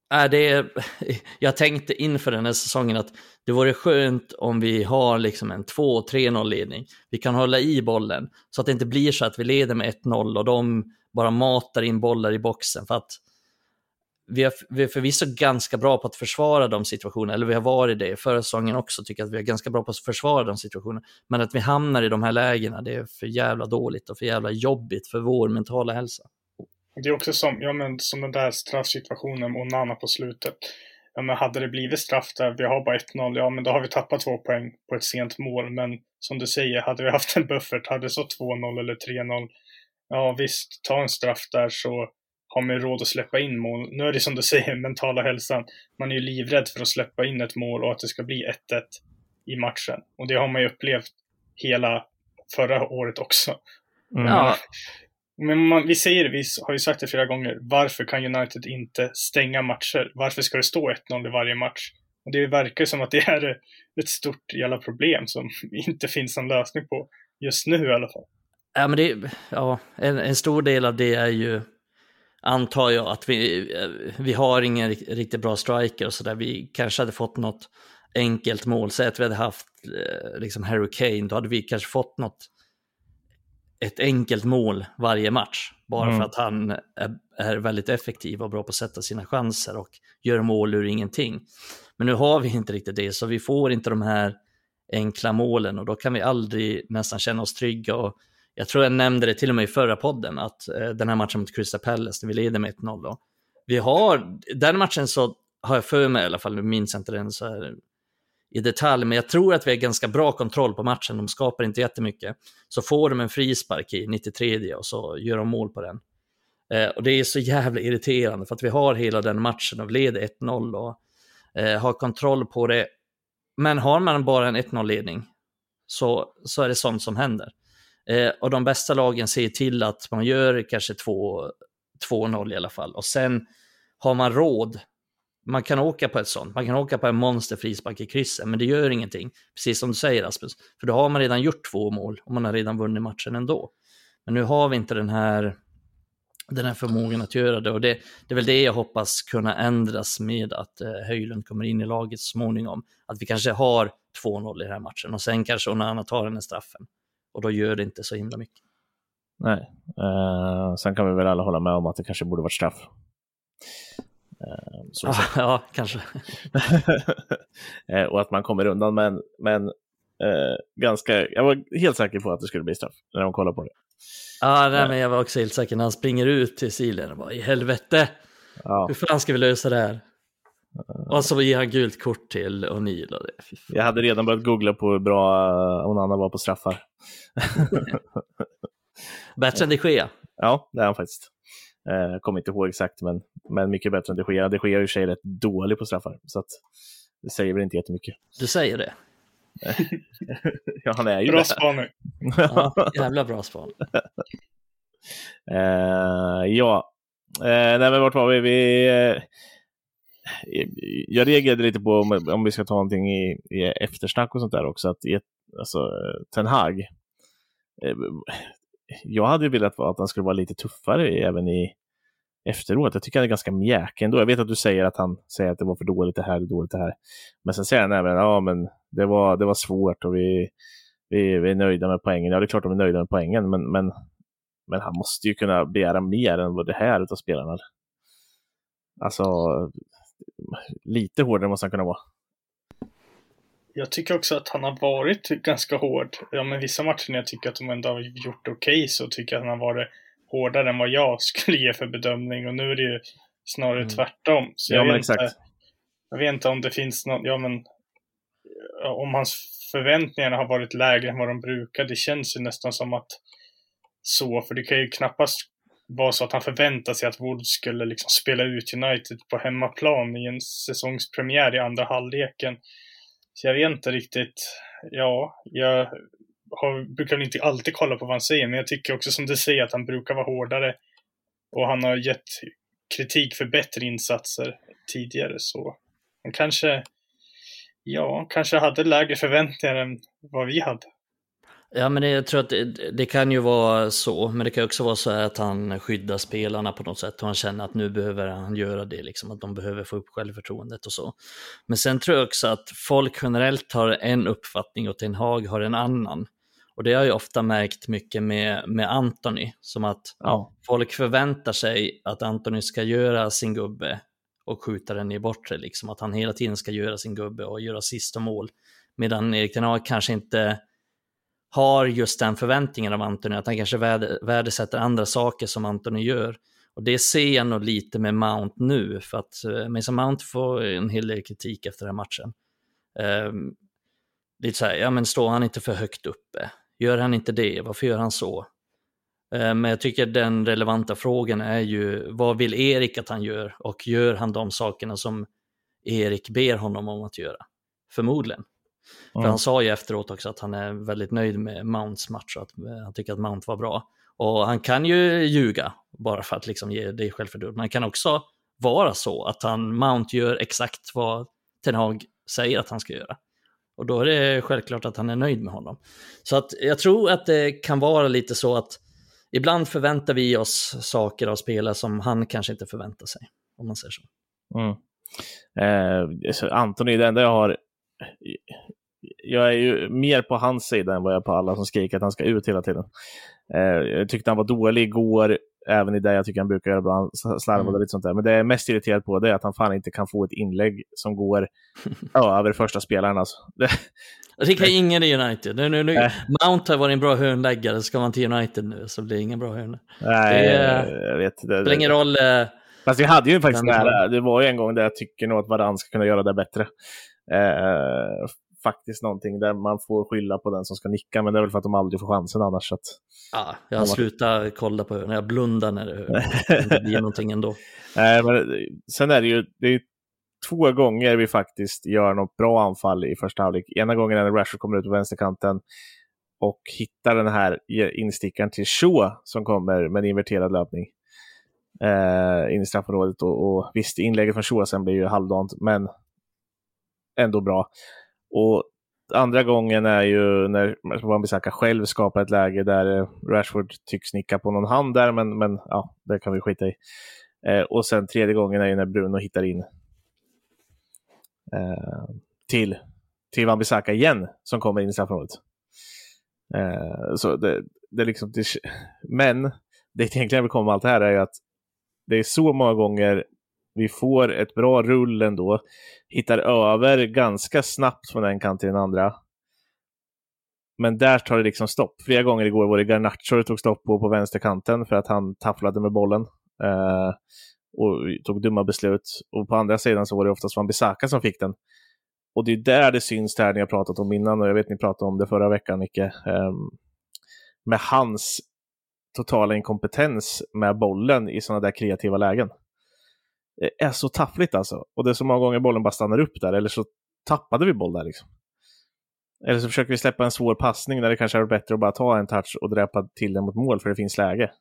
[SPEAKER 3] är det, jag tänkte inför den här säsongen att det vore skönt om vi har liksom en 2-3-0 ledning. Vi kan hålla i bollen så att det inte blir så att vi leder med 1-0 och de bara matar in bollar i boxen. För att vi, är, vi är förvisso ganska bra på att försvara de situationerna, eller vi har varit det i förra säsongen också, tycker att vi är ganska bra på att försvara de situationerna. Men att vi hamnar i de här lägena, det är för jävla dåligt och för jävla jobbigt för vår mentala hälsa.
[SPEAKER 4] Det är också som, ja, men, som den där straffsituationen med Onana på slutet. Ja, men hade det blivit straff där, vi har bara 1-0, ja men då har vi tappat två poäng på ett sent mål. Men som du säger, hade vi haft en buffert, hade det så 2-0 eller 3-0, ja visst, ta en straff där så har man råd att släppa in mål. Nu är det som du säger, mentala hälsan. Man är ju livrädd för att släppa in ett mål och att det ska bli 1-1 i matchen. Och det har man ju upplevt hela förra året också. Mm. Ja. Men man, vi säger det, vi har ju sagt det flera gånger. Varför kan United inte stänga matcher? Varför ska det stå 1-0 i varje match? Och det verkar som att det är ett stort jävla problem som inte finns någon lösning på just nu i alla fall.
[SPEAKER 3] Ja, men det, ja, en, en stor del av det är ju antar jag att vi, vi har ingen riktigt bra striker och sådär. Vi kanske hade fått något enkelt mål. Säg att vi hade haft eh, liksom Harry Kane, då hade vi kanske fått något, ett enkelt mål varje match. Bara mm. för att han är, är, väldigt effektiv och bra på att sätta sina chanser och gör mål ur ingenting. Men nu har vi inte riktigt det, så vi får inte de här enkla målen och då kan vi aldrig nästan känna oss trygga. Och jag tror jag nämnde det till och med i förra podden, att eh, den här matchen mot Crystal Palace, när vi leder med 1-0 då. Vi har, den matchen så har jag för mig i alla fall, nu minns jag inte den så här i detalj, men jag tror att vi har ganska bra kontroll på matchen, de skapar inte jättemycket. Så får de en frispark i 93 och så gör de mål på den. Eh, och det är så jävla irriterande för att vi har hela den matchen och leder 1-0 och eh, har kontroll på det. Men har man bara en 1-0-ledning så, så är det sånt som händer. Eh, och de bästa lagen ser till att man gör kanske 2-0 i alla fall. Och sen har man råd. Man kan åka på ett sånt. Man kan åka på en monsterfrispark i krysset, men det gör ingenting. Precis som du säger Rasmus. För då har man redan gjort två mål och man har redan vunnit matchen ändå. Men nu har vi inte den här, den här förmågan att göra det. Och det, det är väl det jag hoppas kunna ändras med att eh, Höjlund kommer in i laget så småningom. Att vi kanske har 2-0 i den här matchen och sen kanske Onana tar den här straffen. Och då gör det inte så himla mycket.
[SPEAKER 2] Nej, eh, sen kan vi väl alla hålla med om att det kanske borde varit straff.
[SPEAKER 3] Eh, ah, ja, kanske.
[SPEAKER 2] eh, och att man kommer undan, men, men eh, ganska, jag var helt säker på att det skulle bli straff när de kollade på det.
[SPEAKER 3] Ja, nej, men jag var också helt säker när han springer ut till silen och bara i helvete, ja. hur fan ska vi lösa det här? Och så ger han gult kort till O'Neill.
[SPEAKER 2] Jag hade redan börjat googla på hur bra eh, Onana var på straffar.
[SPEAKER 3] bättre än de Gea?
[SPEAKER 2] Ja, det är han faktiskt. Jag eh, kommer inte ihåg exakt, men, men mycket bättre än de Gea. De Gea är i och för sig rätt dålig på straffar, så att det säger väl inte jättemycket.
[SPEAKER 3] Du säger det?
[SPEAKER 2] ja, han är ju
[SPEAKER 4] Bra spaning.
[SPEAKER 3] ja, jävla bra span.
[SPEAKER 2] uh, ja, uh, nej men vart var vi? vi uh, jag reagerade lite på, om, om vi ska ta någonting i, i eftersnack och sånt där också, att i ett, alltså, Ten Hag, eh, jag hade velat att han skulle vara lite tuffare även i efteråt. Jag tycker han är ganska mjäkig ändå. Jag vet att du säger att han säger att det var för dåligt det här och dåligt det här. Men sen säger han även ja men det var, det var svårt och vi, vi, vi är nöjda med poängen. Ja, det är klart de är nöjda med poängen, men, men, men han måste ju kunna begära mer än vad det här utav spelarna. Alltså, lite hårdare måste han kunna vara.
[SPEAKER 4] Jag tycker också att han har varit ganska hård. Ja, men vissa matcher när jag tycker att de ändå har gjort okej okay, så tycker jag att han har varit hårdare än vad jag skulle ge för bedömning. Och nu är det ju snarare mm. tvärtom. Så
[SPEAKER 2] ja,
[SPEAKER 4] jag, vet
[SPEAKER 2] exakt.
[SPEAKER 4] Inte, jag vet inte om det finns något, ja men om hans förväntningar har varit lägre än vad de brukar. Det känns ju nästan som att så, för det kan ju knappast var så att han förväntade sig att Woods skulle liksom spela ut United på hemmaplan i en säsongspremiär i andra halvleken. Så jag vet inte riktigt. Ja, jag har, brukar inte alltid kolla på vad han säger, men jag tycker också som du säger att han brukar vara hårdare. Och han har gett kritik för bättre insatser tidigare, så han kanske, ja, kanske hade lägre förväntningar än vad vi hade.
[SPEAKER 3] Ja, men det, jag tror att det, det, kan ju vara så, men det kan också vara så att han skyddar spelarna på något sätt och han känner att nu behöver han göra det, liksom, att de behöver få upp självförtroendet och så. Men sen tror jag också att folk generellt har en uppfattning och Ten Hag har en annan. Och det har jag ofta märkt mycket med, med Anthony, som att ja. folk förväntar sig att Anthony ska göra sin gubbe och skjuta den i bortre, liksom att han hela tiden ska göra sin gubbe och göra sista mål. Medan Erik Ten Hag kanske inte har just den förväntningen av Anthony, att han kanske värdesätter andra saker som Anthony gör. Och det ser jag nog lite med Mount nu, för att eh, Mason Mount får en hel del kritik efter den här matchen. Um, lite så här, ja men står han inte för högt uppe? Gör han inte det? Varför gör han så? Ehm, men jag tycker den relevanta frågan är ju, vad vill Erik att han gör? Och gör han de sakerna som Erik ber honom om att göra? Förmodligen. För han sa ju efteråt också att han är väldigt nöjd med Mounts match och att eh, han tycker att Mount var bra. Och han kan ju ljuga bara för att liksom ge det självförtroende. Men det kan också vara så att han, Mount gör exakt vad Ten Hag säger att han ska göra. Och då är det självklart att han är nöjd med honom. Så att jag tror att det kan vara lite så att ibland förväntar vi oss saker av spelare som han kanske inte förväntar sig. Om man säger så.
[SPEAKER 2] Mm. Eh, Antoni, det enda jag har jag är ju mer på hans sida än vad jag är på alla som skriker att han ska ut hela tiden. Eh, jag tyckte han var dålig igår, även i det jag tycker han brukar göra bra. Han slarvade mm. lite sånt där. Men det jag är mest irriterad på det är att han fan inte kan få ett inlägg som går över första spelaren. Alltså. Det,
[SPEAKER 3] det kan ingen i United. Nu, nu, nu. Äh. Mount har varit en bra hörnläggare, ska man till United nu så blir det ingen bra hörna.
[SPEAKER 2] Nej, det, jag vet. Det
[SPEAKER 3] spelar ingen roll. Eh,
[SPEAKER 2] Fast vi hade ju faktiskt nära. Det var ju en gång där jag tycker nog att Varann ska kunna göra det bättre. Eh, faktiskt någonting där man får skylla på den som ska nicka, men det är väl för att de aldrig får chansen annars. Att...
[SPEAKER 3] Ja, jag har slutat kolla på när jag blundar när det, blir någonting ändå.
[SPEAKER 2] Nej, men sen är det ju det är två gånger vi faktiskt gör något bra anfall i första halvlek. Ena gången när Rashford kommer ut på vänsterkanten och hittar den här instickaren till Shaw som kommer med en inverterad löpning eh, in i straffområdet. Och, och visst, inlägget från Shaw sen blir ju halvdant, men ändå bra. Och andra gången är ju när Wan-Bissaka själv skapar ett läge där eh, Rashford tycks nicka på någon hand där, men, men ja, det kan vi skita i. Eh, och sen tredje gången är ju när Bruno hittar in eh, till, till Wan-Bissaka igen, som kommer in i straffområdet. Eh, så det, det liksom, det, men det egentligen jag vill komma med allt det här är ju att det är så många gånger vi får ett bra rull ändå. Hittar över ganska snabbt från en kant till den andra. Men där tar det liksom stopp. Flera gånger igår var det Garnacho det tog stopp på på vänsterkanten för att han tafflade med bollen. Eh, och tog dumma beslut. Och på andra sidan så var det oftast Van Bissaka som fick den. Och det är där det syns det här ni har pratat om innan och jag vet ni pratade om det förra veckan Micke. Eh, med hans totala inkompetens med bollen i sådana där kreativa lägen Eh, är så taffligt alltså. Och det är så många gånger bollen bara stannar upp där, eller så tappade vi boll där liksom. Eller så försöker vi släppa en svår passning där det kanske är bättre att bara ta en touch och dräpa till den mot mål för det finns läge.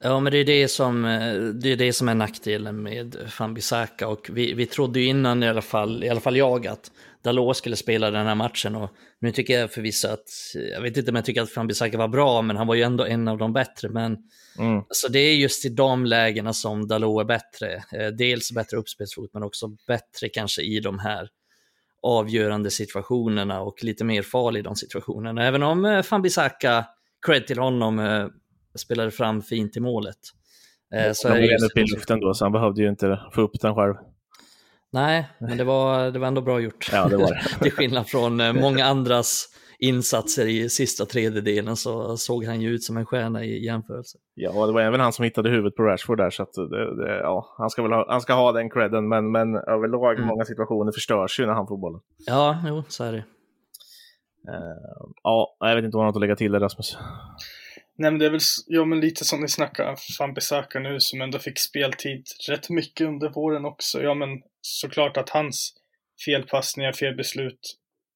[SPEAKER 3] Ja, men det är det som, eh, det är, det som är nackdelen med Fambisaka och vi, vi trodde ju innan i alla fall, i alla fall jag, att Dalot skulle spela den här matchen och nu tycker jag förvisso att, jag vet inte om jag tycker att Fambisaka var bra, men han var ju ändå en av de bättre, men mm. alltså det är just i de lägena som Dalot är bättre. Eh, dels bättre uppspelsfot, men också bättre kanske i de här avgörande situationerna och lite mer farlig i de situationerna. Även om Fambisaka, eh, cred till honom, spelade fram fint i målet.
[SPEAKER 2] Eh, så han var upp i luften då, så han behövde ju inte få upp den själv.
[SPEAKER 3] Nej, men det var, det var ändå bra gjort.
[SPEAKER 2] Ja, det var det.
[SPEAKER 3] Till skillnad från eh, många andras insatser i sista tredjedelen så såg han ju ut som en stjärna i jämförelse.
[SPEAKER 2] Ja, det var även han som hittade huvudet på Rashford där, så att det, det, ja, han, ska väl ha, han ska ha den credden, men, men överlag
[SPEAKER 3] Mm.
[SPEAKER 2] många situationer förstörs ju när han får bollen.
[SPEAKER 3] Ja, jo, så är det.
[SPEAKER 2] Eh, ja, jag vet inte vad han har att lägga till där, Rasmus.
[SPEAKER 4] Nej men det är väl, ja men lite som ni snackar, Van Bissaka nu som ändå fick speltid rätt mycket under våren också. Ja men såklart att hans felpassningar, felbeslut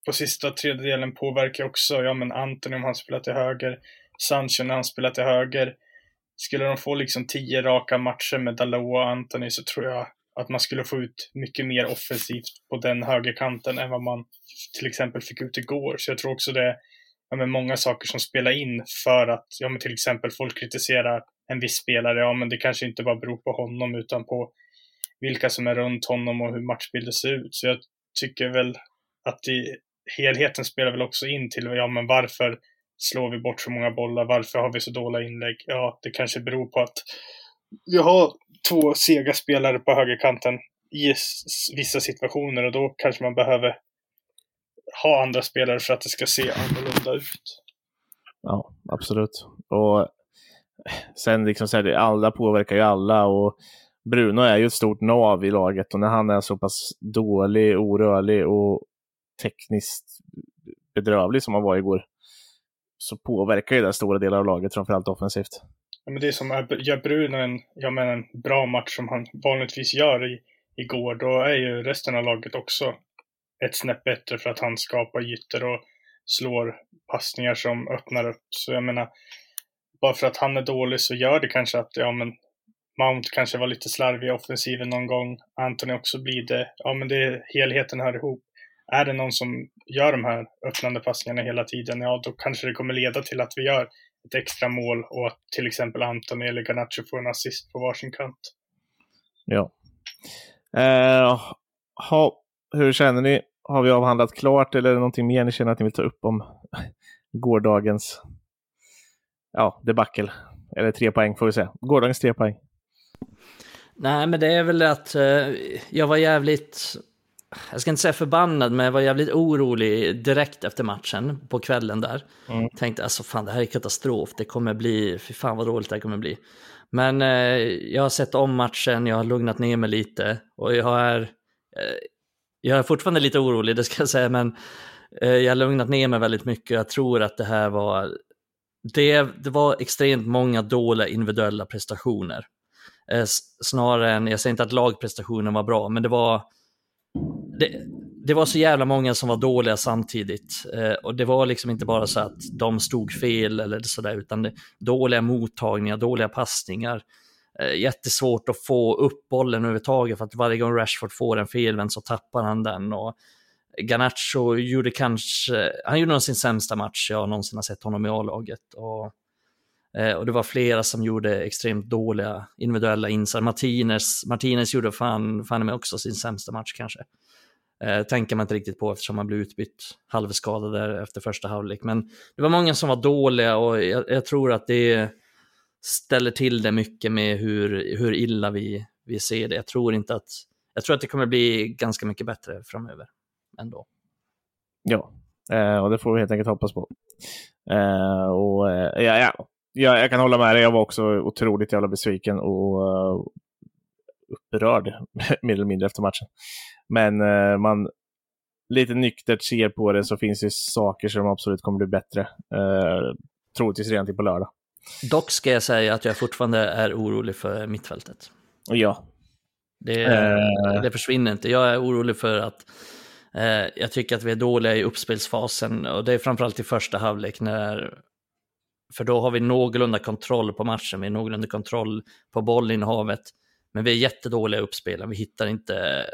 [SPEAKER 4] på sista tredjedelen påverkar också, ja men Anthony om han spelar till höger, Sancho när han spelar till höger. Skulle de få liksom tio raka matcher med Dalot och Anthony så tror jag att man skulle få ut mycket mer offensivt på den högerkanten än vad man till exempel fick ut igår. Så jag tror också det ja, men många saker som spelar in för att, ja men till exempel folk kritiserar en viss spelare, ja men det kanske inte bara beror på honom utan på vilka som är runt honom och hur matchbilden ser ut. Så jag tycker väl att i helheten spelar väl också in till, ja men varför slår vi bort så många bollar, varför har vi så dåliga inlägg? Ja, det kanske beror på att vi har två sega spelare på högerkanten i vissa situationer och då kanske man behöver ha andra spelare för att det ska se annorlunda ut.
[SPEAKER 2] Ja, absolut. Och sen liksom så här, alla påverkar ju alla och Bruno är ju ett stort nav i laget och när han är så pass dålig, orörlig och tekniskt bedrövlig som han var igår så påverkar ju det stora delar av laget, framförallt offensivt.
[SPEAKER 4] Ja, men det är som gör Bruno en, ja, men en bra match som han vanligtvis gör i, igår, då är ju resten av laget också ett snäpp bättre för att han skapar ytor och slår passningar som öppnar upp. Så jag menar, bara för att han är dålig så gör det kanske att, ja men Mount kanske var lite slarvig i offensiven någon gång. Anthony också blir det. Ja men det är, helheten hör ihop. Är det någon som gör de här öppnande passningarna hela tiden, ja då kanske det kommer leda till att vi gör ett extra mål och att till exempel Anthony eller Garnacho får en assist på varsin kant.
[SPEAKER 2] Ja. Eh, ha, hur känner ni? Har vi avhandlat klart eller är det någonting mer ni känner att ni vill ta upp om gårdagens ja, debacle? Eller tre poäng får vi säga. Gårdagens tre poäng.
[SPEAKER 3] Nej, men det är väl att eh, jag var jävligt, jag ska inte säga förbannad, men jag var jävligt orolig direkt efter matchen på kvällen där.
[SPEAKER 2] Mm.
[SPEAKER 3] Tänkte alltså fan det här är katastrof, det kommer bli, fy fan vad dåligt det här kommer bli. Men eh, jag har sett om matchen, jag har lugnat ner mig lite och jag är, eh, jag är fortfarande lite orolig, det ska jag säga, men eh, jag har lugnat ner mig väldigt mycket. Jag tror att det här var, det, det var extremt många dåliga individuella prestationer. Eh, snarare än, jag säger inte att lagprestationen var bra, men det var det, det var så jävla många som var dåliga samtidigt. Eh, och det var liksom inte bara så att de stod fel eller sådär, utan det, dåliga mottagningar, dåliga passningar. Eh, jättesvårt att få upp bollen överhuvudtaget för att varje gång Rashford får en felvänd så tappar han den. Och Garnacho gjorde kanske, han gjorde nog sin sämsta match jag någonsin har sett honom i A-laget. Och, eh, och det var flera som gjorde extremt dåliga individuella insatser. Martinez, Martinez gjorde fan, fan med också sin sämsta match kanske. Eh, tänker man inte riktigt på eftersom man blev utbytt halvskadad där efter första halvlek. Men det var många som var dåliga och jag, jag tror att det ställer till det mycket med hur, hur illa vi, vi ser det. Jag tror inte att, jag tror att det kommer bli ganska mycket bättre framöver ändå.
[SPEAKER 2] Ja, eh, och det får vi helt enkelt hoppas på. Eh, och eh, ja, ja. Ja, jag kan hålla med dig. Jag var också otroligt jävla besviken och uh, upprörd mer eller mindre efter matchen. Men eh, man lite nyktert ser på det så finns det saker som absolut kommer bli bättre. Uh, troligtvis redan till på lördag.
[SPEAKER 3] Dock ska jag säga att jag fortfarande är orolig för mittfältet.
[SPEAKER 2] Och ja,
[SPEAKER 3] Det,
[SPEAKER 2] Eh.
[SPEAKER 3] det försvinner inte. Jag är orolig för att eh, jag tycker att vi är dåliga i uppspelsfasen och det är framförallt i första halvlek när för då har vi någorlunda kontroll på matchen, vi har någorlunda kontroll på bollinnehavet. Men vi är jättedåliga i uppspelen, vi hittar inte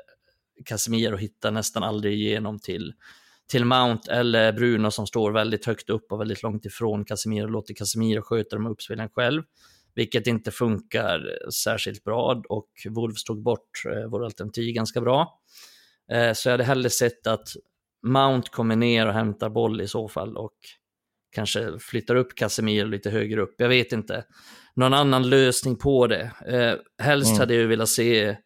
[SPEAKER 3] Casemiro hittar nästan aldrig igenom till, till Mount eller Bruno som står väldigt högt upp och väldigt långt ifrån Casemiro, låter Casemiro sköta de uppspelen själv vilket inte funkar särskilt bra och Wolves tog bort eh, vår alternativ ganska bra. Eh, så jag hade hellre sett att Mount kommer ner och hämtar boll i så fall och kanske flyttar upp Casemiro lite högre upp. Jag vet inte. Någon annan lösning på det. Eh, helst
[SPEAKER 2] Mm.
[SPEAKER 3] hade jag velat se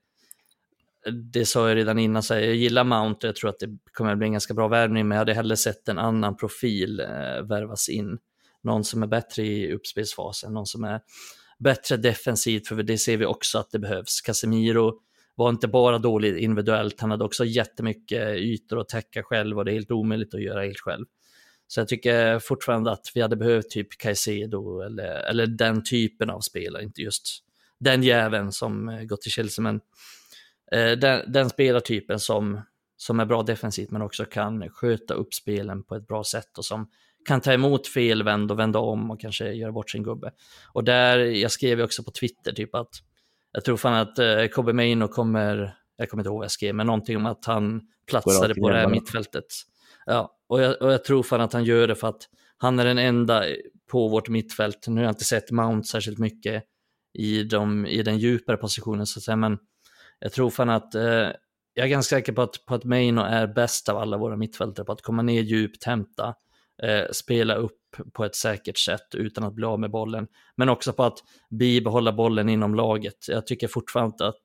[SPEAKER 3] det sa jag redan innan, så jag gillar Mount och jag tror att det kommer att bli en ganska bra värvning, men jag hade hellre sett en annan profil eh, värvas in. Någon som är bättre i uppspelsfasen, någon som är bättre defensivt, för det ser vi också att det behövs. Casemiro var inte bara dålig individuellt, han hade också jättemycket ytor att täcka själv och det är helt omöjligt att göra helt själv. Så jag tycker fortfarande att vi hade behövt typ Caicedo eller, eller den typen av spelare, inte just den jäveln som eh, gått till Chelsea, men den, den spelartypen som, som är bra defensivt men också kan sköta upp spelen på ett bra sätt och som kan ta emot felvänd och vända om och kanske göra bort sin gubbe. Och där, jag skrev också på Twitter typ att jag tror fan att eh, Kobe Maino kommer, jag kommer inte ihåg vad jag skrev, men någonting om att han platsade på det här mittfältet. Ja, och jag, och jag tror fan att han gör det för att han är den enda på vårt mittfält. Nu har jag inte sett Mount särskilt mycket i, de, i den djupare positionen så att säga, men jag tror fan att eh, jag är ganska säker på att, på att Maino är bäst av alla våra mittfältare på att komma ner djupt, hämta, eh, spela upp på ett säkert sätt utan att bli av med bollen. Men också på att bibehålla bollen inom laget. Jag tycker fortfarande att,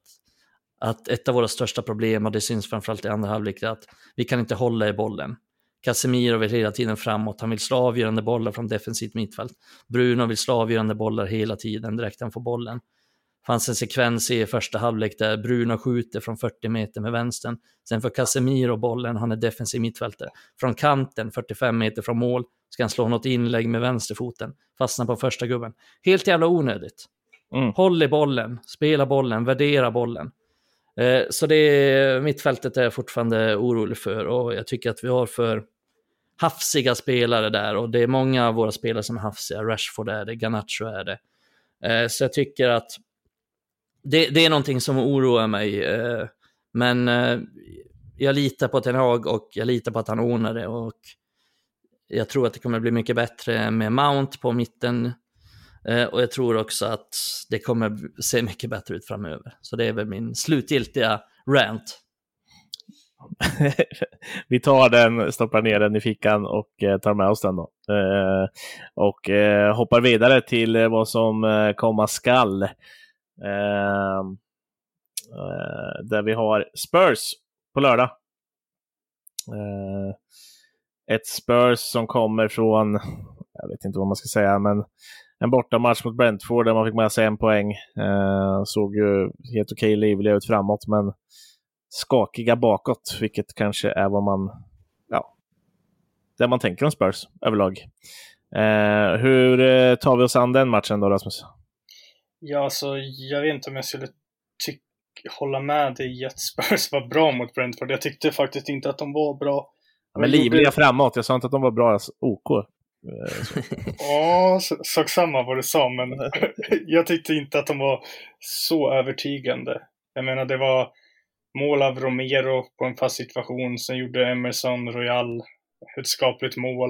[SPEAKER 3] att ett av våra största problem, och det syns framförallt i andra halvlek, är att vi kan inte hålla i bollen. Casemiro vill hela tiden framåt, han vill slå avgörande bollar från defensivt mittfält. Bruno vill slå avgörande bollar hela tiden direkt han får bollen fanns en sekvens i första halvlek där Bruno skjuter från 40 meter med vänstern. Sen får Casemiro bollen, han är defensiv mittfältare. Från kanten, 45 meter från mål, ska han slå något inlägg med vänsterfoten. Fastnar på första gubben. Helt jävla onödigt. Mm. Håll i bollen, spela bollen, värdera bollen. Eh, så det mittfältet är jag fortfarande orolig för och jag tycker att vi har för hafsiga spelare där och det är många av våra spelare som är hafsiga. Rashford är det, Ganacho är det. Eh, så jag tycker att det, det är någonting som oroar mig. Eh, men eh, jag litar på Ten Hag och jag litar på att han ordnar det. Och jag tror att det kommer bli mycket bättre med Mount på mitten. Eh, och jag tror också att det kommer se mycket bättre ut framöver. Så det är väl min slutgiltiga rant.
[SPEAKER 2] vi tar den, stoppar ner den i fickan och eh, tar med oss den då. Eh, och eh, hoppar vidare till vad som komma skall. Ehm, eh, där vi har Spurs på lördag. Eh, ett Spurs som kommer från, jag vet inte vad man ska säga, men en bortamatch mot Brentford där man fick med sig en poäng. Eh, såg ju helt okej okay, livliga ut framåt, men skakiga bakåt, vilket kanske är vad man, ja, det man tänker om Spurs överlag. Eh, hur eh, tar vi oss an den matchen då, Rasmus?
[SPEAKER 4] Ja, alltså jag vet inte om jag skulle hålla med dig i att Spurs var bra mot Brentford. Jag tyckte faktiskt inte att de var bra.
[SPEAKER 2] Ja, men livliga gjorde... framåt. Jag sa inte att de var bra alltså, OK.
[SPEAKER 4] ja, sak samma vad du sa, men jag tyckte inte att de var så övertygande. Jag menar, det var mål av Romero på en fast situation. Sen gjorde Emerson Royal ett skapligt mål.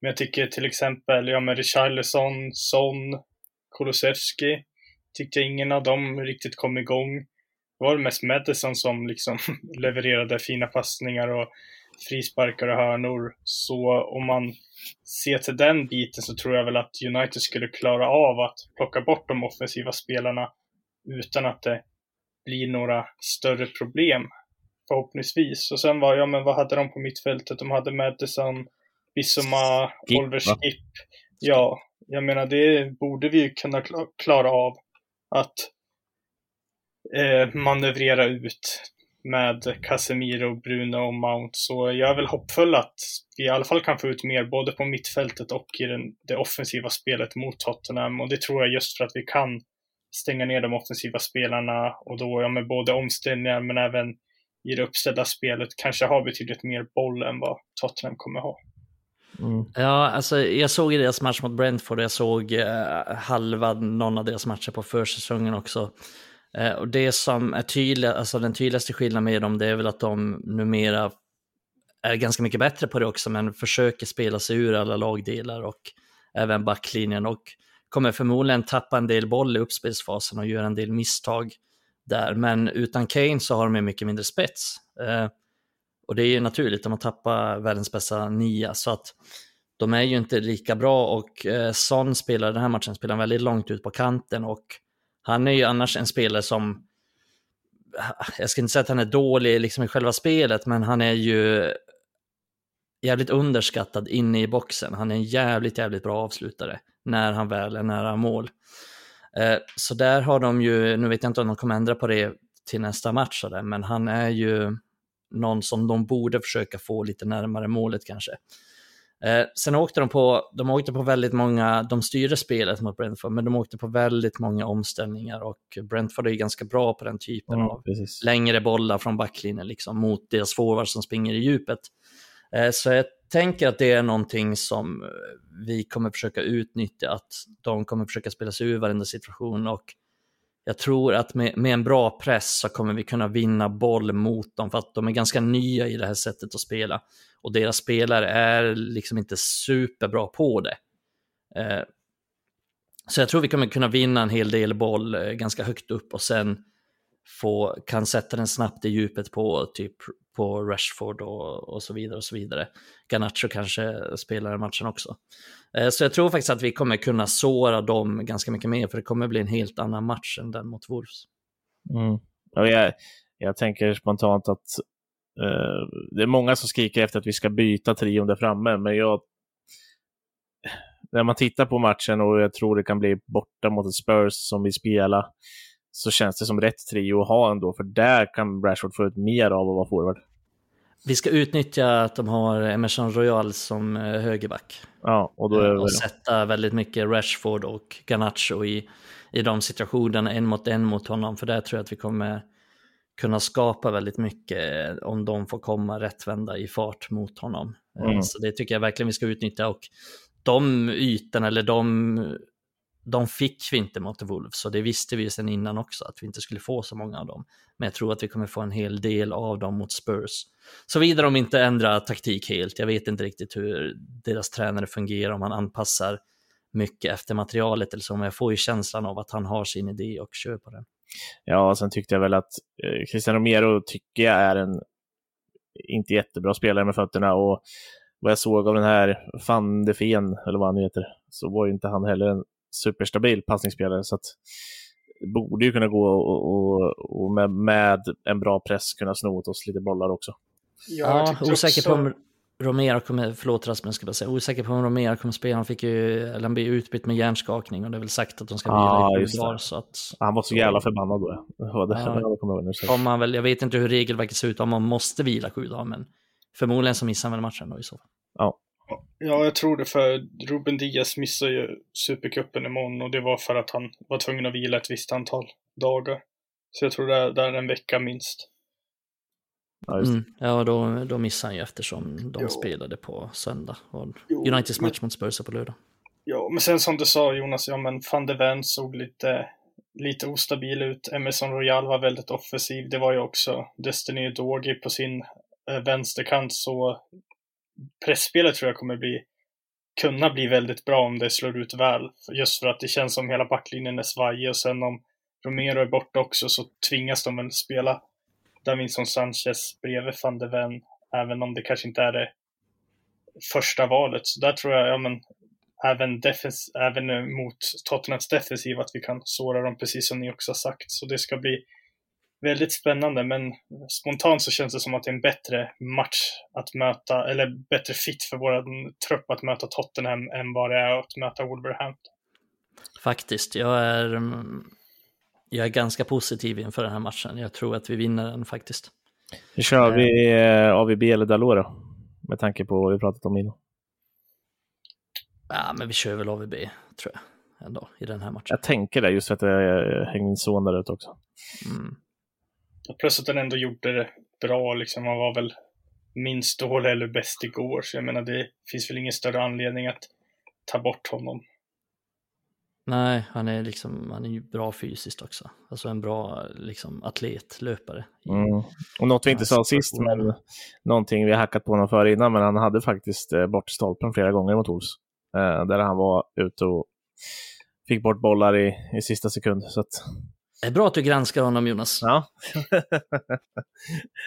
[SPEAKER 4] Men jag tycker till exempel, ja med Richarlison, Son, Kulusevski tyckte ingen av dem riktigt kom igång. Det var mest Madison som liksom levererade fina passningar och frisparkar och hörnor. Så om man ser till den biten så tror jag väl att United skulle klara av att plocka bort de offensiva spelarna utan att det blir några större problem. Förhoppningsvis. Och sen var, ja men vad hade de på mittfältet? De hade Madison, Bissoma, Oliver Skip. Ja, jag menar det borde vi ju kunna klara av att eh, manövrera ut med Casemiro, Bruno och Mount. Så jag är väl hoppfull att vi i alla fall kan få ut mer både på mittfältet och i den, det offensiva spelet mot Tottenham. Och det tror jag just för att vi kan stänga ner de offensiva spelarna och då ja, med både omställningar men även i det uppställda spelet kanske har betydligt mer boll än vad Tottenham kommer ha.
[SPEAKER 3] Mm. Ja, alltså jag såg deras match mot Brentford och jag såg eh, halva någon av deras matcher på försäsongen också. Eh, och det som är tydligt, alltså den tydligaste skillnaden med dem, det är väl att de numera är ganska mycket bättre på det också, men försöker spela sig ur alla lagdelar och även backlinjen och kommer förmodligen tappa en del boll i uppspelsfasen och göra en del misstag där. Men utan Kane så har de mycket mindre spets. Eh, och det är ju naturligt de har tappat världens bästa nia, så att de är ju inte lika bra och eh, Son spelar den här matchen spelar väldigt långt ut på kanten och han är ju annars en spelare som jag ska inte säga att han är dålig liksom i själva spelet, men han är ju jävligt underskattad inne i boxen. Han är en jävligt, jävligt bra avslutare när han väl är nära mål. Eh, så där har de ju, nu vet jag inte om de kommer ändra på det till nästa match, men han är ju någon som de borde försöka få lite närmare målet kanske. Eh, sen åkte de på, de åkte på väldigt många, de styrde spelet mot Brentford, men de åkte på väldigt många omställningar och Brentford är ganska bra på den typen
[SPEAKER 2] Mm,
[SPEAKER 3] av
[SPEAKER 2] precis.
[SPEAKER 3] längre bollar från backlinjen liksom, mot deras forwards som springer i djupet. Eh, så jag tänker att det är någonting som eh, vi kommer försöka utnyttja, att de kommer försöka spela sig ur varenda situation och jag tror att med, med en bra press så kommer vi kunna vinna boll mot dem för att de är ganska nya i det här sättet att spela och deras spelare är liksom inte superbra på det. Eh, så jag tror vi kommer kunna vinna en hel del boll eh, ganska högt upp och sen få, kan sätta den snabbt i djupet på typ på Rashford och, och så vidare och så vidare. Garnacho kanske spelar i matchen också. Eh, så jag tror faktiskt att vi kommer kunna såra dem ganska mycket mer, för det kommer bli en helt annan match än den mot Wolves.
[SPEAKER 2] Mm. Och jag, jag tänker spontant att eh, det är många som skriker efter att vi ska byta trion där framme, men jag när man tittar på matchen och jag tror det kan bli borta mot ett Spurs som vi spelar, så känns det som rätt trio att ha ändå, för där kan Rashford få ut mer av att vara forward.
[SPEAKER 3] Vi ska utnyttja att de har Emerson Royal som eh, högerback.
[SPEAKER 2] Ja, och då är det
[SPEAKER 3] och sätta väldigt mycket Rashford och Garnacho i, i de situationerna, en mot en mot honom, för där tror jag att vi kommer kunna skapa väldigt mycket om de får komma rättvända i fart mot honom. Eh,
[SPEAKER 2] Mm.
[SPEAKER 3] Så det tycker jag verkligen vi ska utnyttja och de ytorna, eller de, de fick vi inte mot Wolves, så det visste vi sedan innan också, att vi inte skulle få så många av dem. Men jag tror att vi kommer få en hel del av dem mot Spurs. Såvida de inte ändrar taktik helt. Jag vet inte riktigt hur deras tränare fungerar, om han anpassar mycket efter materialet eller så, men jag får ju känslan av att han har sin idé och kör på den.
[SPEAKER 2] Ja, sen tyckte jag väl att eh, Cristiano Romero tycker jag är en inte jättebra spelare med fötterna och vad jag såg av den här van de Ven, eller vad han heter, så var ju inte han heller en superstabil passningsspelare så att det borde ju kunna gå och, och, och med, med en bra press kunna sno åt oss lite bollar också.
[SPEAKER 3] Ja, osäker
[SPEAKER 4] också-
[SPEAKER 3] på om Romero kommer, förlåt Rasmus, ska bara säga, osäker på om Romero kommer spela, han fick ju, eller han blir utbytt med hjärnskakning och det är väl sagt att de ska
[SPEAKER 2] Ja,
[SPEAKER 3] vila i sju
[SPEAKER 2] det.
[SPEAKER 3] dagar, så att
[SPEAKER 2] Han var så jävla förbannad då. Det
[SPEAKER 3] Ja.
[SPEAKER 2] det kommer jag ihåg nu. Så.
[SPEAKER 3] väl, jag vet inte hur regelverket ser ut om man måste vila sju dagar, men förmodligen så missar han väl matchen då i så fall.
[SPEAKER 4] Ja, jag tror det för Ruben Diaz missade ju Supercupen imorgon och det var för att han var tvungen att vila ett visst antal dagar. Så jag tror det är, det är en vecka minst.
[SPEAKER 2] Ja.
[SPEAKER 3] Mm. Ja, då, då missar han ju eftersom de
[SPEAKER 4] Jo.
[SPEAKER 3] spelade på söndag. Och
[SPEAKER 4] Jo,
[SPEAKER 3] Uniteds match mot Spurs på lördag.
[SPEAKER 4] Ja, men sen som du sa Jonas, ja men van de Ven såg lite, lite ostabil ut. Emerson Royal var väldigt offensiv. Det var ju också Destiny Dogi på sin eh, vänsterkant så pressspelet tror jag kommer bli kunna bli väldigt bra om det slår ut väl. Just för att det känns som hela backlinjen är svajig och sen om Romero är borta också så tvingas de väl spela Davinson Sanchez bredvid van de Ven, även om det kanske inte är det första valet. Så där tror jag, ja men även, defens även mot Tottenhams defensiv att vi kan såra dem precis som ni också har sagt. Så det ska bli väldigt spännande men spontant så känns det som att det är en bättre match att möta, eller bättre fit för vår trupp att möta Tottenham än vad det är att möta Wolverhampton.
[SPEAKER 3] Faktiskt, jag är, mm, jag är ganska positiv inför den här matchen. Jag tror att vi vinner den faktiskt.
[SPEAKER 2] Nu kör vi eh, AVB eller Dalot då? Med tanke på vad vi pratat om innan.
[SPEAKER 3] Ja, men vi kör väl AVB, tror jag, ändå, i den här matchen.
[SPEAKER 2] Jag tänker det, just för att jag hänger min son där ute också.
[SPEAKER 3] Mm.
[SPEAKER 4] Plus att den ändå gjorde det bra, liksom. Han var väl minst dålig eller bäst igår, så jag menar det finns väl ingen större anledning att ta bort honom.
[SPEAKER 3] Nej, han är, liksom, han är ju bra fysiskt också. Alltså en bra liksom, atlet, löpare.
[SPEAKER 2] Mm. Och något vi inte sa sist, men någonting vi har hackat på honom för innan, men han hade faktiskt eh, bort stolpen flera gånger mot Wolves. Eh, där han var ute och fick bort bollar i, i sista sekund. Så att,
[SPEAKER 3] Det är bra att du granskar honom, Jonas.
[SPEAKER 2] ja.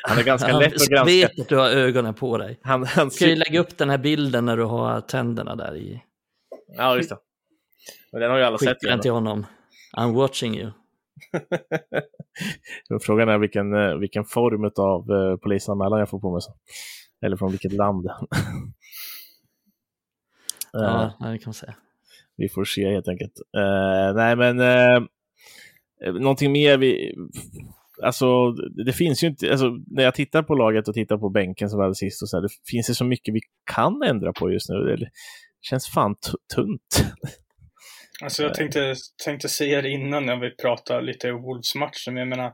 [SPEAKER 2] han är ganska
[SPEAKER 3] Han
[SPEAKER 2] lätt att granska.
[SPEAKER 3] vet att du har ögonen på dig.
[SPEAKER 2] Han, han,
[SPEAKER 3] kan ju lägga upp den här bilden när du har tänderna där i.
[SPEAKER 2] ja, just det. Men den har ju alla sett.
[SPEAKER 3] Skicka den till honom. I'm watching you.
[SPEAKER 2] Frågan är vilken, eh, vilken form av eh, polisanmälan jag får på mig. Så. Eller från vilket land.
[SPEAKER 3] ja, det kan man säga.
[SPEAKER 2] Vi får se helt enkelt. Uh, nej, men uh, Eh, någonting mer. Vi, alltså, det finns ju inte, alltså, när jag tittar på laget och tittar på bänken som var sist, och så här, det finns det så mycket vi kan ändra på just nu. Det känns fan tunt.
[SPEAKER 4] Alltså jag tänkte, tänkte säga det innan när vi pratade lite Wolves-matchen, men jag menar,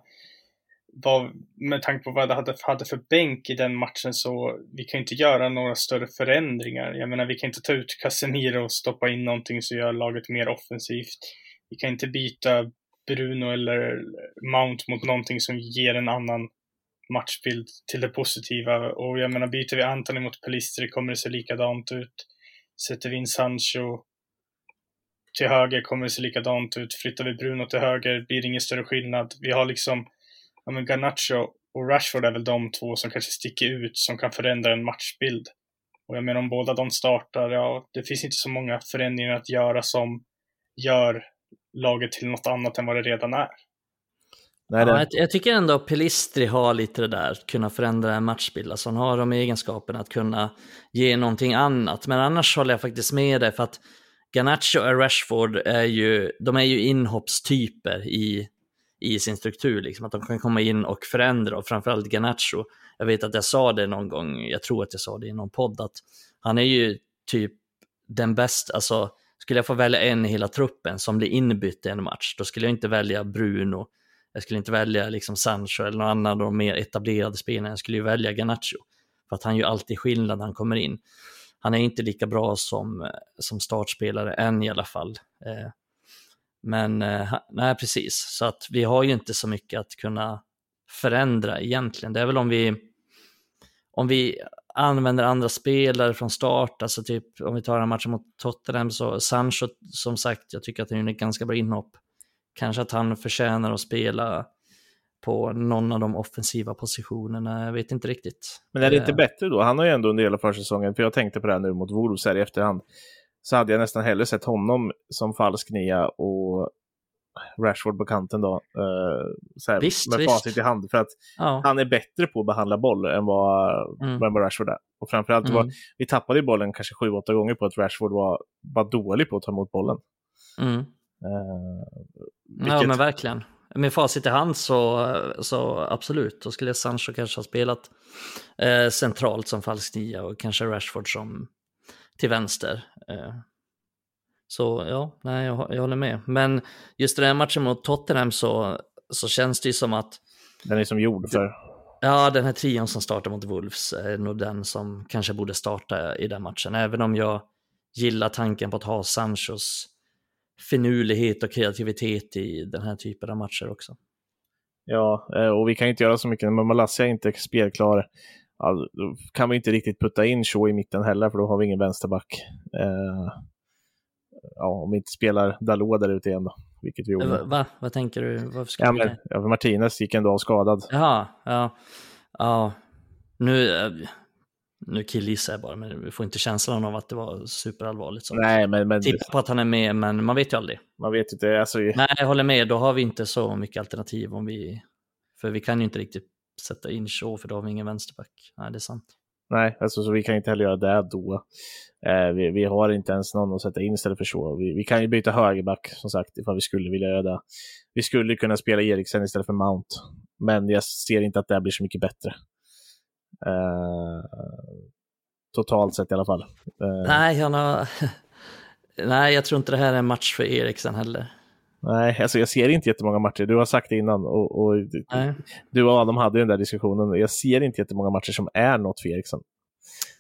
[SPEAKER 4] vad, med tanke på vad det hade, hade för bänk i den matchen så vi kan inte göra några större förändringar. Jag menar, vi kan inte ta ut Casemiro och stoppa in någonting som gör laget mer offensivt. Vi kan inte byta Bruno eller Mount mot någonting som ger en annan matchbild till det positiva. Och jag menar, byter vi Anthony mot Pelistri kommer det se likadant ut. Sätter vi in Sancho till höger kommer det se likadant ut. Flyttar vi Bruno till höger blir det ingen större skillnad. Vi har liksom, ja men Garnacho och Rashford är väl de två som kanske sticker ut, som kan förändra en matchbild. Och jag menar om båda de startar, ja, det finns inte så många förändringar att göra som gör laget till något annat än vad det redan är.
[SPEAKER 3] Nej, ja, jag, jag, tycker ändå att Pelistri har lite det där, att kunna förändra en matchbild. Alltså han har de egenskaperna att kunna ge någonting annat. Men annars håller jag faktiskt med dig för att Garnacho och Rashford är ju, de är ju inhoppstyper i, i sin struktur, liksom, att de kan komma in och förändra och framförallt Garnacho. Jag vet att jag sa det någon gång, jag tror att jag sa det i någon podd, att han är ju typ den bästa, alltså skulle jag få välja en i hela truppen som blir inbytt i en match, då skulle jag inte välja Bruno, jag skulle inte välja liksom Sancho eller någon annan av de mer etablerade spelarna, jag skulle ju välja Garnacho. För att han gör alltid skillnad när han kommer in han är inte lika bra som, eh, som startspelare än i alla fall. Eh, men eh, nej, precis, så att vi har ju inte så mycket att kunna förändra egentligen. Det är väl om vi, om vi använder andra spelare från start, alltså typ om vi tar en match mot Tottenham så Sancho, som sagt, jag tycker att han är ett ganska bra inhopp. Kanske att han förtjänar att spela på någon av de offensiva positionerna. Jag vet inte riktigt.
[SPEAKER 2] Men är det inte eh. bättre då? Han har ju ändå en del av försäsongen, för jag tänkte på det här nu mot Wolves här i efterhand. Så hade jag nästan hellre sett honom som falsk nia och Rashford på kanten då. Här,
[SPEAKER 3] visst,
[SPEAKER 2] med
[SPEAKER 3] visst.
[SPEAKER 2] facit i hand. För att ja. han är bättre på att behandla boll än vad, mm. vad Rashford är. Och framförallt, mm. var, vi tappade bollen kanske sju, åtta gånger på att Rashford var, var dålig på att ta emot bollen.
[SPEAKER 3] Mm. Uh, vilket... Ja, men verkligen med facit i hand så, så absolut, då skulle Sancho kanske ha spelat eh, centralt som falsk nia och kanske Rashford som till vänster. Eh. Så ja, nej, jag, jag, håller med. Men just den här matchen mot Tottenham så, så känns det ju som att...
[SPEAKER 2] Den är som gjord för...
[SPEAKER 3] Ja, den här trion som startar mot Wolves är nog den som kanske borde starta i den matchen. Även om jag gillar tanken på att ha Sanchos finurlighet och kreativitet i den här typen av matcher också.
[SPEAKER 2] Ja, eh, och vi kan inte göra så mycket. Men Malassia är inte spelklar. Ja, då kan vi inte riktigt putta in Shaw i mitten heller, för då har vi ingen vänsterback. Eh, ja, om vi inte spelar Dalot där ute igen då, vilket vi gjorde.
[SPEAKER 3] Va? Va? Vad tänker du? Varför
[SPEAKER 2] ja, men, ja, Martinez gick ändå av skadad.
[SPEAKER 3] Jaha, ja. ja. Nu, eh, nu killgissar jag bara, men vi får inte känslan av att det var superallvarligt. Så.
[SPEAKER 2] Nej, men... men...
[SPEAKER 3] Tippa på att han är med, men man vet ju aldrig.
[SPEAKER 2] Man vet inte. Alltså...
[SPEAKER 3] Nej, jag håller med. Då har vi inte så mycket alternativ om vi... För vi kan ju inte riktigt sätta in Shaw, för då har vi ingen vänsterback. Nej, det är sant.
[SPEAKER 2] Nej, alltså, så vi kan inte heller göra det då. Eh, vi, vi, har inte ens någon att sätta in istället för så. Vi, vi, kan ju byta högerback, som sagt, ifall vi skulle vilja göra det. Vi skulle kunna spela Eriksen istället för Mount, men jag ser inte att det blir så mycket bättre. Eh, totalt sett i alla fall.
[SPEAKER 3] Eh. Nej, jag har... Nej, jag tror inte det här är en match för Eriksen heller.
[SPEAKER 2] Nej, alltså jag ser inte jättemånga matcher. Du har sagt det innan och, och du och Adam hade den där diskussionen. Jag ser inte jättemånga matcher som är något för Eriksen.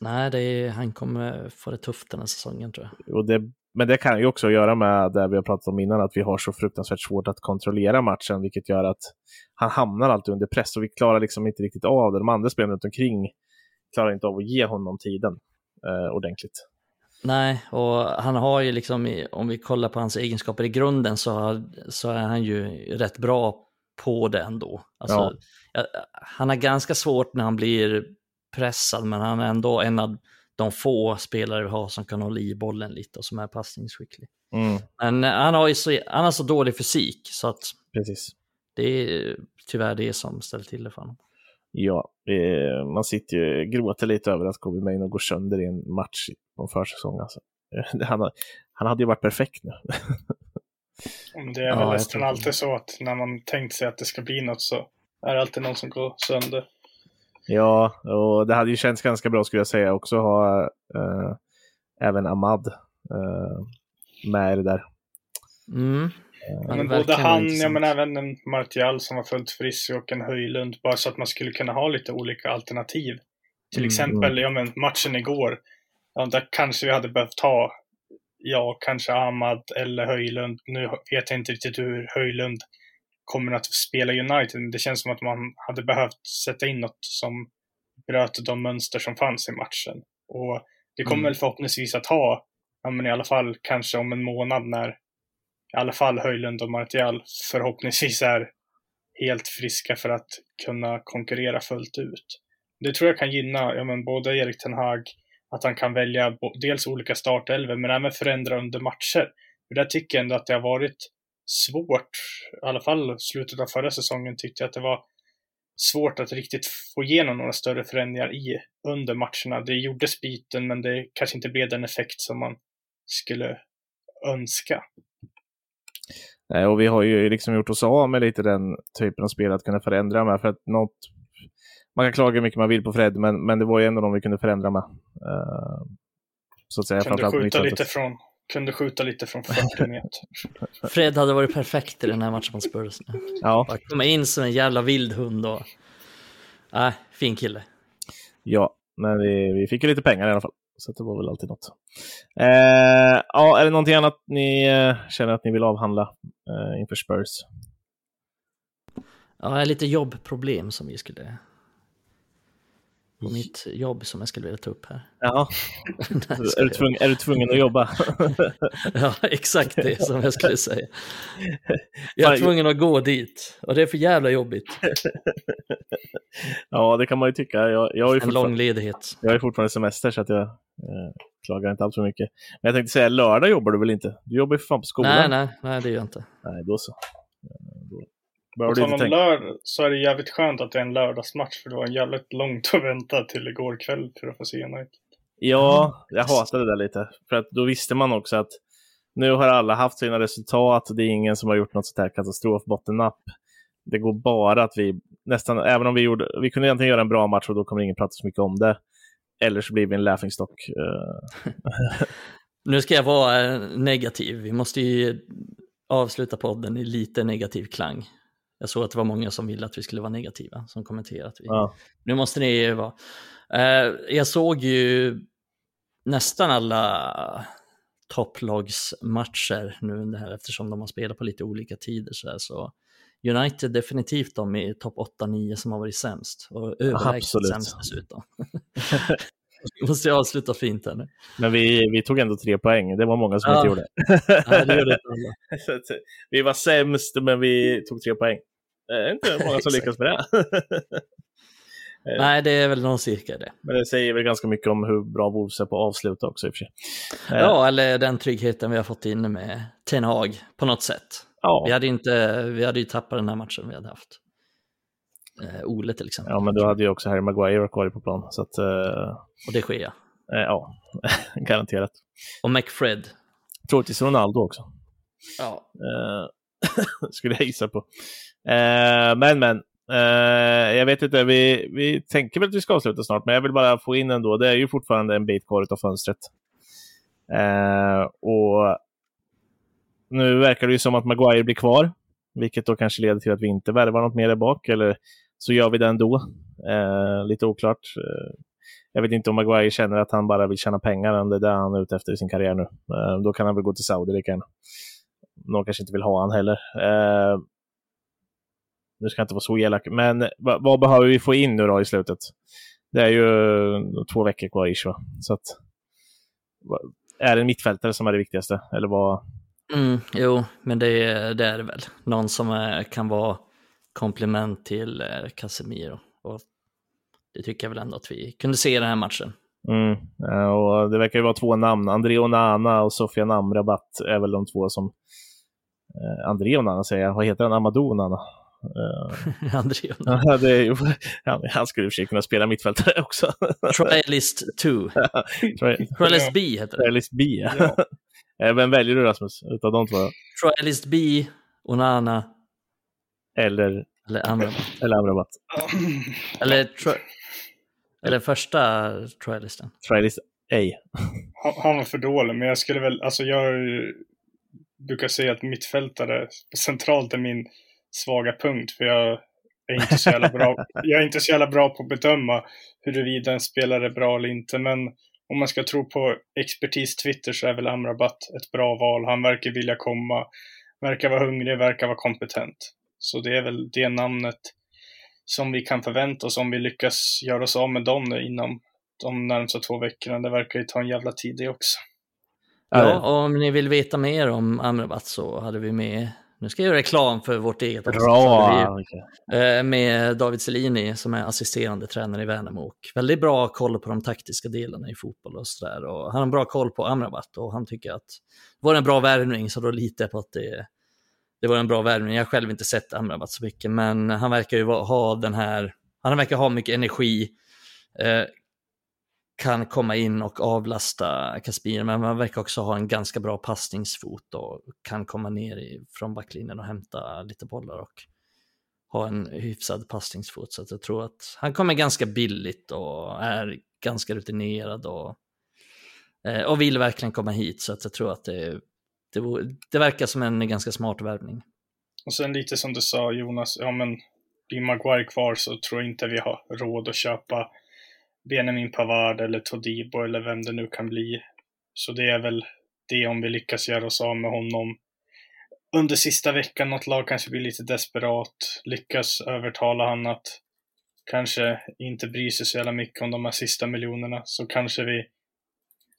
[SPEAKER 3] Nej, är, han kommer få det tufft den här säsongen tror jag.
[SPEAKER 2] Det, men det kan ju också göra med det vi har pratat om innan, att vi har så fruktansvärt svårt att kontrollera matchen, vilket gör att han hamnar alltid under press och vi klarar liksom inte riktigt av det. De andra spelarna runt omkring klarar inte av att ge honom tiden eh, ordentligt.
[SPEAKER 3] Nej, och han har ju liksom, om vi kollar på hans egenskaper i grunden så, så är han ju rätt bra på det ändå. Alltså, ja. Han har ganska svårt när han blir pressad, men han är ändå en av de få spelare vi har som kan hålla i bollen lite och som är passningsskicklig. Mm. Men han har ju så, han har så dålig fysik så att
[SPEAKER 2] Precis.
[SPEAKER 3] Det är tyvärr det som ställer till det för honom.
[SPEAKER 2] Ja, eh, man sitter ju gråter lite över att Kobe Maino går sönder i en match på en försäsong. Alltså. Han, han hade ju varit perfekt nu.
[SPEAKER 4] Det är väl nästan alltid så att när man tänkt sig att det ska bli något så är det alltid någon som går sönder.
[SPEAKER 2] Ja, och det hade ju känts ganska bra skulle jag säga också att ha äh, även Ahmad äh, med i det där.
[SPEAKER 3] Mm.
[SPEAKER 4] Ja, men både han, ja men även en Martial som var fullt frisk och en Höjlund, bara så att man skulle kunna ha lite olika alternativ. Till mm. exempel, ja men matchen igår, ja, där kanske vi hade behövt ha, ja kanske Ahmad eller Höjlund. Nu vet jag inte riktigt hur Höjlund kommer att spela United. Det känns som att man hade behövt sätta in något som bröt de mönster som fanns i matchen. Och det kommer mm. väl förhoppningsvis att ha, ja men i alla fall kanske om en månad när i alla fall Höjlund och Martial förhoppningsvis är helt friska för att kunna konkurrera fullt ut. Det tror jag kan gynna ja, men både Erik Ten Hag, att han kan välja dels olika startelver men även förändra under matcher. För där tycker jag ändå att det har varit svårt, i alla fall slutet av förra säsongen tyckte jag att det var svårt att riktigt få igenom några större förändringar i under matcherna. Det gjordes byten men det kanske inte blev den effekt som man skulle önska.
[SPEAKER 2] Nej, och vi har ju liksom gjort oss av med lite den typen av spel att kunna förändra med. För att något, man kan klaga hur mycket man vill på Fred, men, men det var ju ändå de vi kunde förändra med. Uh, så att säga.
[SPEAKER 4] Kunde skjuta, lite från, kunde skjuta lite från 40 meter.
[SPEAKER 3] Fred hade varit perfekt i den här matchen mot Spurs.
[SPEAKER 2] Ja.
[SPEAKER 3] Bara komma in som en jävla vild hund och... Äh, fin kille.
[SPEAKER 2] Ja, men vi, vi fick ju lite pengar i alla fall. Så det var väl alltid något. Eh, ja, är det någonting annat ni eh, känner att ni vill avhandla eh, inför Spurs?
[SPEAKER 3] Ja, lite jobbproblem som vi skulle... På mitt jobb som jag skulle vilja ta upp här.
[SPEAKER 2] Ja, är, du tvungen, är du tvungen att jobba?
[SPEAKER 3] ja, exakt det som jag skulle säga. Jag är tvungen att gå dit och det är för jävla jobbigt.
[SPEAKER 2] ja, det kan man ju tycka. Jag, jag har ju
[SPEAKER 3] en lång ledighet.
[SPEAKER 2] Jag har ju fortfarande semester så att jag klagar inte allt för mycket. Men jag tänkte säga, lördag jobbar du väl inte? Du jobbar ju för fan på skolan.
[SPEAKER 3] Nej, nej, nej, det gör jag inte.
[SPEAKER 2] Nej, då så.
[SPEAKER 4] Då på tal om lördag så är det jävligt skönt att det är en lördagsmatch för det var jävligt långt att vänta till igår kväll för att få se United.
[SPEAKER 2] Ja, jag hatade det där lite. För att då visste man också att nu har alla haft sina resultat. Det är ingen som har gjort något sånt här katastrofbottennapp. Det går bara att vi nästan, även om vi gjorde, vi kunde egentligen göra en bra match och då kommer ingen prata så mycket om det. Eller så blir vi en laughingstock. Eh.
[SPEAKER 3] nu ska jag vara eh, negativ. Vi måste ju avsluta podden i lite negativ klang. Jag såg att det var många som ville att vi skulle vara negativa, som kommenterade. Ja. Nu måste ni vara... Eh, jag såg ju nästan alla topplagsmatcher nu under här eftersom de har spelat på lite olika tider så, här, så United definitivt de i topp 8-9 som har varit sämst och överlägset sämst dessutom. Vi måste ju avsluta fint här nu.
[SPEAKER 2] Men vi, vi tog ändå tre poäng, det var många som ja. inte gjorde.
[SPEAKER 3] Det gjorde
[SPEAKER 2] vi var sämst, men vi tog tre poäng. Det är inte många som lyckas med det.
[SPEAKER 3] Nej, det är väl någon cirka det.
[SPEAKER 2] Men det säger väl ganska mycket om hur bra Wolves är på att avsluta också i och för sig.
[SPEAKER 3] Ja, eller den tryggheten vi har fått inne med Ten Hag på något sätt. Ja. Vi, hade inte, vi hade ju tappat den här matchen vi hade haft. Eh, Ole till exempel.
[SPEAKER 2] Ja, men du hade ju också Harry Maguire kvar på plan. Så att, eh...
[SPEAKER 3] Och det sker ja.
[SPEAKER 2] Eh, ja, garanterat.
[SPEAKER 3] Och McFred.
[SPEAKER 2] Troligtvis Ronaldo också.
[SPEAKER 3] Ja.
[SPEAKER 2] Eh, skulle jag gissa på. Eh, men, men. Eh, jag vet inte, vi, vi tänker väl att vi ska avsluta snart, men jag vill bara få in ändå, det är ju fortfarande en bit kvar av fönstret. Och nu verkar det ju som att Maguire blir kvar, vilket då kanske leder till att vi inte värvar något mer där bak, eller så gör vi det ändå. Eh, lite oklart. Eh, jag vet inte om Maguire känner att han bara vill tjäna pengar, om det är det han är ute efter i sin karriär nu. Eh, då kan han väl gå till Saudi lika gärna. Någon kanske inte vill ha han heller. Eh, nu ska jag inte vara så elak, men vad, vad, behöver vi få in nu då i slutet? Det är ju eh, två veckor kvar ish, va? Så att, är det en mittfältare som är det viktigaste? Eller vad?
[SPEAKER 3] Mm, jo, men det, det är det väl. Någon som är, kan vara komplement till eh, Casemiro. Och det tycker jag väl ändå att vi kunde se i den här matchen.
[SPEAKER 2] Mm, och det verkar ju vara två namn. André Onana och Sofia Namrabat är väl de två som Eh, André Onana säger jag. Vad heter han? Amadou Onana? Eh,
[SPEAKER 3] André
[SPEAKER 2] är, ju- han, han skulle i och för sig kunna spela mittfältare också.
[SPEAKER 3] Trialist 2.
[SPEAKER 2] Tri-
[SPEAKER 3] Trialist B heter det.
[SPEAKER 2] Trialist B.
[SPEAKER 4] Ja.
[SPEAKER 2] Eh, Vem väljer du Rasmus, utav de två?
[SPEAKER 3] Trialist B, Onana
[SPEAKER 2] Eller,
[SPEAKER 3] eller Amrabat.
[SPEAKER 2] eller Amrabat?
[SPEAKER 3] Eller, tri- eller första trialisten.
[SPEAKER 2] Trialist A.
[SPEAKER 4] Han, han var för dålig, men jag skulle väl, alltså jag brukar säga att mittfältare centralt är min svaga punkt, för jag är inte så jävla bra, jag är inte så jävla bra på att bedöma huruvida en spelare är bra eller inte, men om man ska tro på expertis Twitter så är väl Amrabat ett bra val. Han verkar vilja komma, verkar vara hungrig, verkar vara kompetent. Så det är väl det namnet som vi kan förvänta oss om vi lyckas göra oss av med Donny inom de närmsta två veckorna. Det verkar ju ta en jävla tid det också.
[SPEAKER 3] Ja, och om ni vill veta mer om Amrabat så hade vi med, nu ska jag göra reklam för vårt eget
[SPEAKER 2] Bra!
[SPEAKER 3] eh, med David Selini som är assisterande tränare i Värnamo och väldigt bra koll på de taktiska delarna i fotboll och sådär. Och han har bra koll på Amrabat och han tycker att det var en bra värvning så då litar jag på att det, det var en bra värvning. Jag har själv inte sett Amrabat så mycket men han verkar ju ha den här, han verkar ha mycket energi. Kan komma in och avlasta Kaspir, men man verkar också ha en ganska bra passningsfot och kan komma ner från backlinjen och hämta lite bollar och ha en hyfsad passningsfot. Så att jag tror att han kommer ganska billigt och är ganska rutinerad och, eh, och vill verkligen komma hit. Så att jag tror att det, det, det verkar som en ganska smart värvning.
[SPEAKER 4] Och sen lite som du sa Jonas, ja men blir Maguire kvar så tror jag inte vi har råd att köpa Benjamin Pavard eller Todibo eller vem det nu kan bli. Så det är väl det om vi lyckas göra oss av med honom under sista veckan. Något lag kanske blir lite desperat, lyckas övertala han att kanske inte bry sig så jävla mycket om de här sista miljonerna. Så kanske vi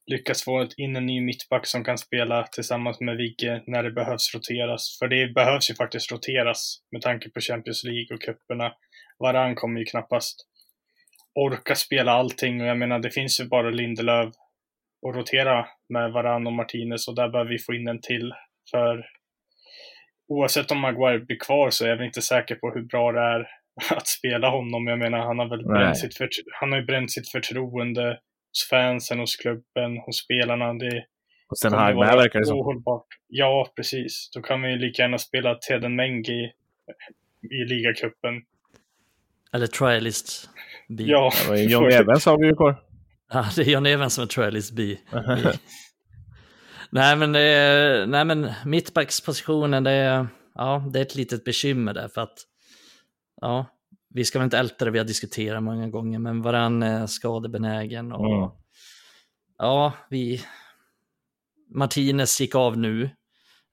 [SPEAKER 4] lyckas få in en ny mittback som kan spela tillsammans med Vigge när det behövs roteras. För det behövs ju faktiskt roteras med tanke på Champions League och cuperna. Varann kommer ju knappast orka spela allting och jag menar det finns ju bara Lindelöf att rotera med Varann och Martinez och där behöver vi få in en till. För oavsett om Maguire blir kvar så är jag väl inte säker på hur bra det är att spela honom. Jag menar han har väl bränt sitt, han har ju bränt sitt förtroende hos fansen, hos klubben, hos spelarna. Det
[SPEAKER 2] Och sen
[SPEAKER 4] kommer
[SPEAKER 2] Hag med
[SPEAKER 4] vara
[SPEAKER 2] verkar det som.
[SPEAKER 4] ohållbart. Ja, precis. Då kan vi ju lika gärna spela Teden Mengi i, i ligacupen.
[SPEAKER 3] Eller trialist B.
[SPEAKER 4] Ja,
[SPEAKER 2] Det var ju John Evans har vi ju kvar.
[SPEAKER 3] Ja, det är John Evans som är trialist B. nej, men, det är- nej, men mittbackspositionen, det är, ja, det är ett litet bekymmer där för att ja, vi ska väl inte älta det vi har diskuterat många gånger, men varann är skadebenägen och
[SPEAKER 2] Mm.
[SPEAKER 3] ja, vi... Martinez gick av nu.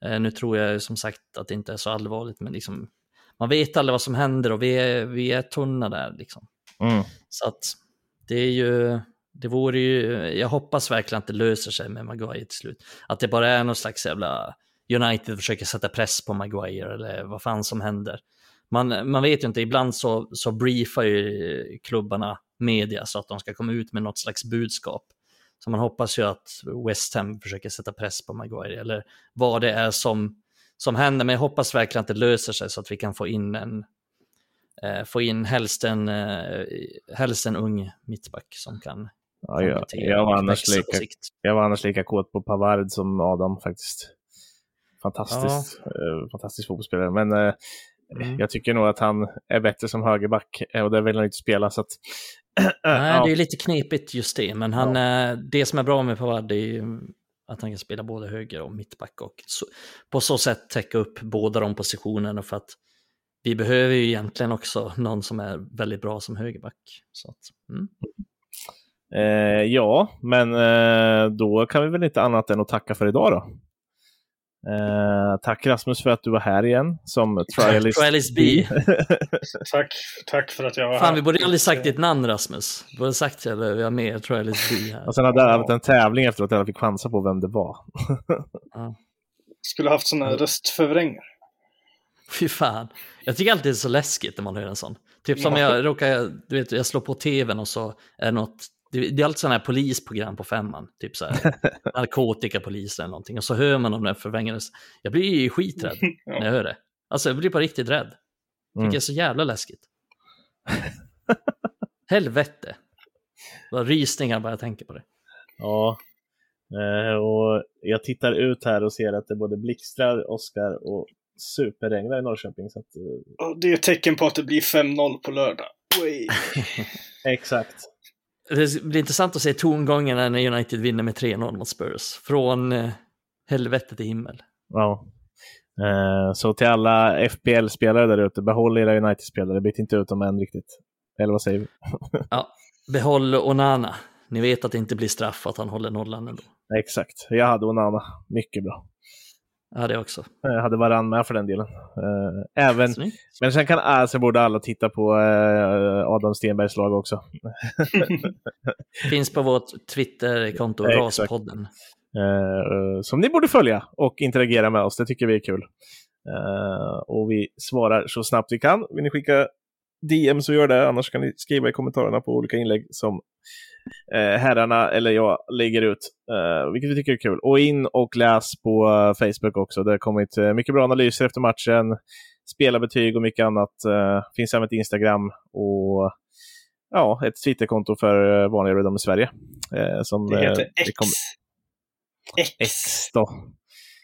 [SPEAKER 3] Eh, nu tror jag som sagt att det inte är så allvarligt, men liksom, man vet aldrig vad som händer och vi är, vi är tunna där. Liksom.
[SPEAKER 2] Mm.
[SPEAKER 3] Så att det är ju, det vore ju, jag hoppas verkligen att det löser sig med Maguire till slut. Att det bara är någon slags jävla United försöker sätta press på Maguire eller vad fan som händer. Man, man vet ju inte, ibland så, så briefar ju klubbarna media så att de ska komma ut med något slags budskap. Så man hoppas ju att West Ham försöker sätta press på Maguire eller vad det är som, som händer. Men jag hoppas verkligen att det löser sig så att vi kan få in en, få in helst en, eh, helst en ung mittback som kan
[SPEAKER 2] Ja, jag, jag, var annars lika, jag var annars lika kåt på Pavard som Adam faktiskt. Fantastiskt, eh, fantastisk fotbollsspelare. Men eh,
[SPEAKER 3] Mm.
[SPEAKER 2] jag tycker nog att han är bättre som högerback eh, och det vill han inte spela. Så att,
[SPEAKER 3] Nej,
[SPEAKER 2] ja.
[SPEAKER 3] det är lite knepigt just det, men han, eh, det som är bra med Pavard är att han kan spela både höger och mittback och så, på så sätt täcka upp båda de positionerna för att vi behöver ju egentligen också någon som är väldigt bra som högerback. Så att, mm.
[SPEAKER 2] Eh, ja, men eh, då kan vi väl inte annat än att tacka för idag då. Eh, tack Rasmus för att du var här igen som trialist.
[SPEAKER 3] Trialist B.
[SPEAKER 4] tack, tack för att jag var
[SPEAKER 3] Fan,
[SPEAKER 4] här.
[SPEAKER 3] vi borde aldrig sagt ditt namn Rasmus. Vi borde sagt det, vi har med Trialist B här.
[SPEAKER 2] och sen hade jag haft en tävling efteråt där jag fick chansa på vem det var.
[SPEAKER 4] Skulle haft sådana här röstförvrängare.
[SPEAKER 3] Fy fan. Jag tycker alltid det är så läskigt när man hör en sån. Typ som jag råkar, du vet, jag slår på tvn och så är det något Det, är alltid sådana här polisprogram på femman, typ så här narkotikapolis eller någonting. Och så hör man om det förvrängandes. Jag blir ju skiträdd när jag hör det. Alltså jag blir på riktigt rädd. Tycker
[SPEAKER 2] Mm.
[SPEAKER 3] det är så jävla läskigt. Helvete. Vad rysningar bara jag tänker på det.
[SPEAKER 2] Ja. Eh, och jag tittar ut här och ser att det både blixtrar, åskar och superregnar i Norrköping. Så att,
[SPEAKER 4] Och det är ett tecken på att det blir 5-0 på lördag.
[SPEAKER 2] Exakt.
[SPEAKER 3] Det blir intressant att se tongångarna när United vinner med 3-0 mot Spurs. Från eh, helvete till himmel.
[SPEAKER 2] Ja. Eh, så till alla FBL-spelare där ute, behåll era United-spelare, byt inte ut dem än riktigt. Eller vad säger vi?
[SPEAKER 3] Behåll Onana. Ni vet att det inte blir straff att han håller nollan ändå.
[SPEAKER 2] Exakt, jag hade Onana. Mycket bra.
[SPEAKER 3] Ja, det också.
[SPEAKER 2] Jag hade Varann med för den delen. Eh, även,
[SPEAKER 3] Snyggt.
[SPEAKER 2] men sen kan alltså borde alla titta på eh, Adam Stenbergs lag också.
[SPEAKER 3] Finns på vårt Twitter-konto,
[SPEAKER 2] Exakt.
[SPEAKER 3] Raspodden.
[SPEAKER 2] Eh, som ni borde följa och interagera med oss. Det tycker vi är kul. Eh, och vi svarar så snabbt vi kan. Vill ni skicka DM så gör det. Annars kan ni skriva i kommentarerna på olika inlägg som eh, herrarna eller jag lägger ut. Eh, vilket vi tycker är kul. Och in och läs på eh, Facebook också. Det har kommit eh, mycket bra analyser efter matchen. Spelarbetyg och mycket annat. Finns även ett Instagram och ja, ett Twitterkonto för vanliga Röda med Sverige. Som,
[SPEAKER 4] Det heter X. X.
[SPEAKER 2] X då.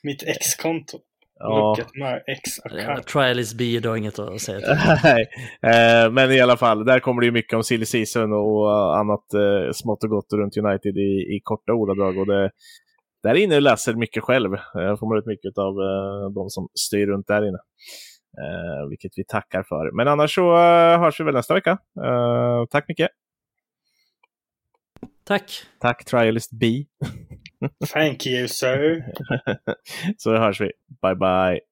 [SPEAKER 4] Mitt X-konto.
[SPEAKER 2] Ja.
[SPEAKER 4] Look at my.
[SPEAKER 3] Trial is B, du har inget att säga till.
[SPEAKER 2] Nej, eh, men i alla fall, där kommer det ju mycket om silly season och annat eh, smått och gott runt United i, i korta ordalag. Och det, där inne läser mycket själv. Jag får man ut mycket av eh, de som styr runt där inne. Eh, vilket vi tackar för. Men annars så eh, hörs vi väl nästa vecka. Eh, tack mycket.
[SPEAKER 3] Tack.
[SPEAKER 2] Tack Trialist B.
[SPEAKER 4] Thank you, sir.
[SPEAKER 2] så hörs vi. Bye bye.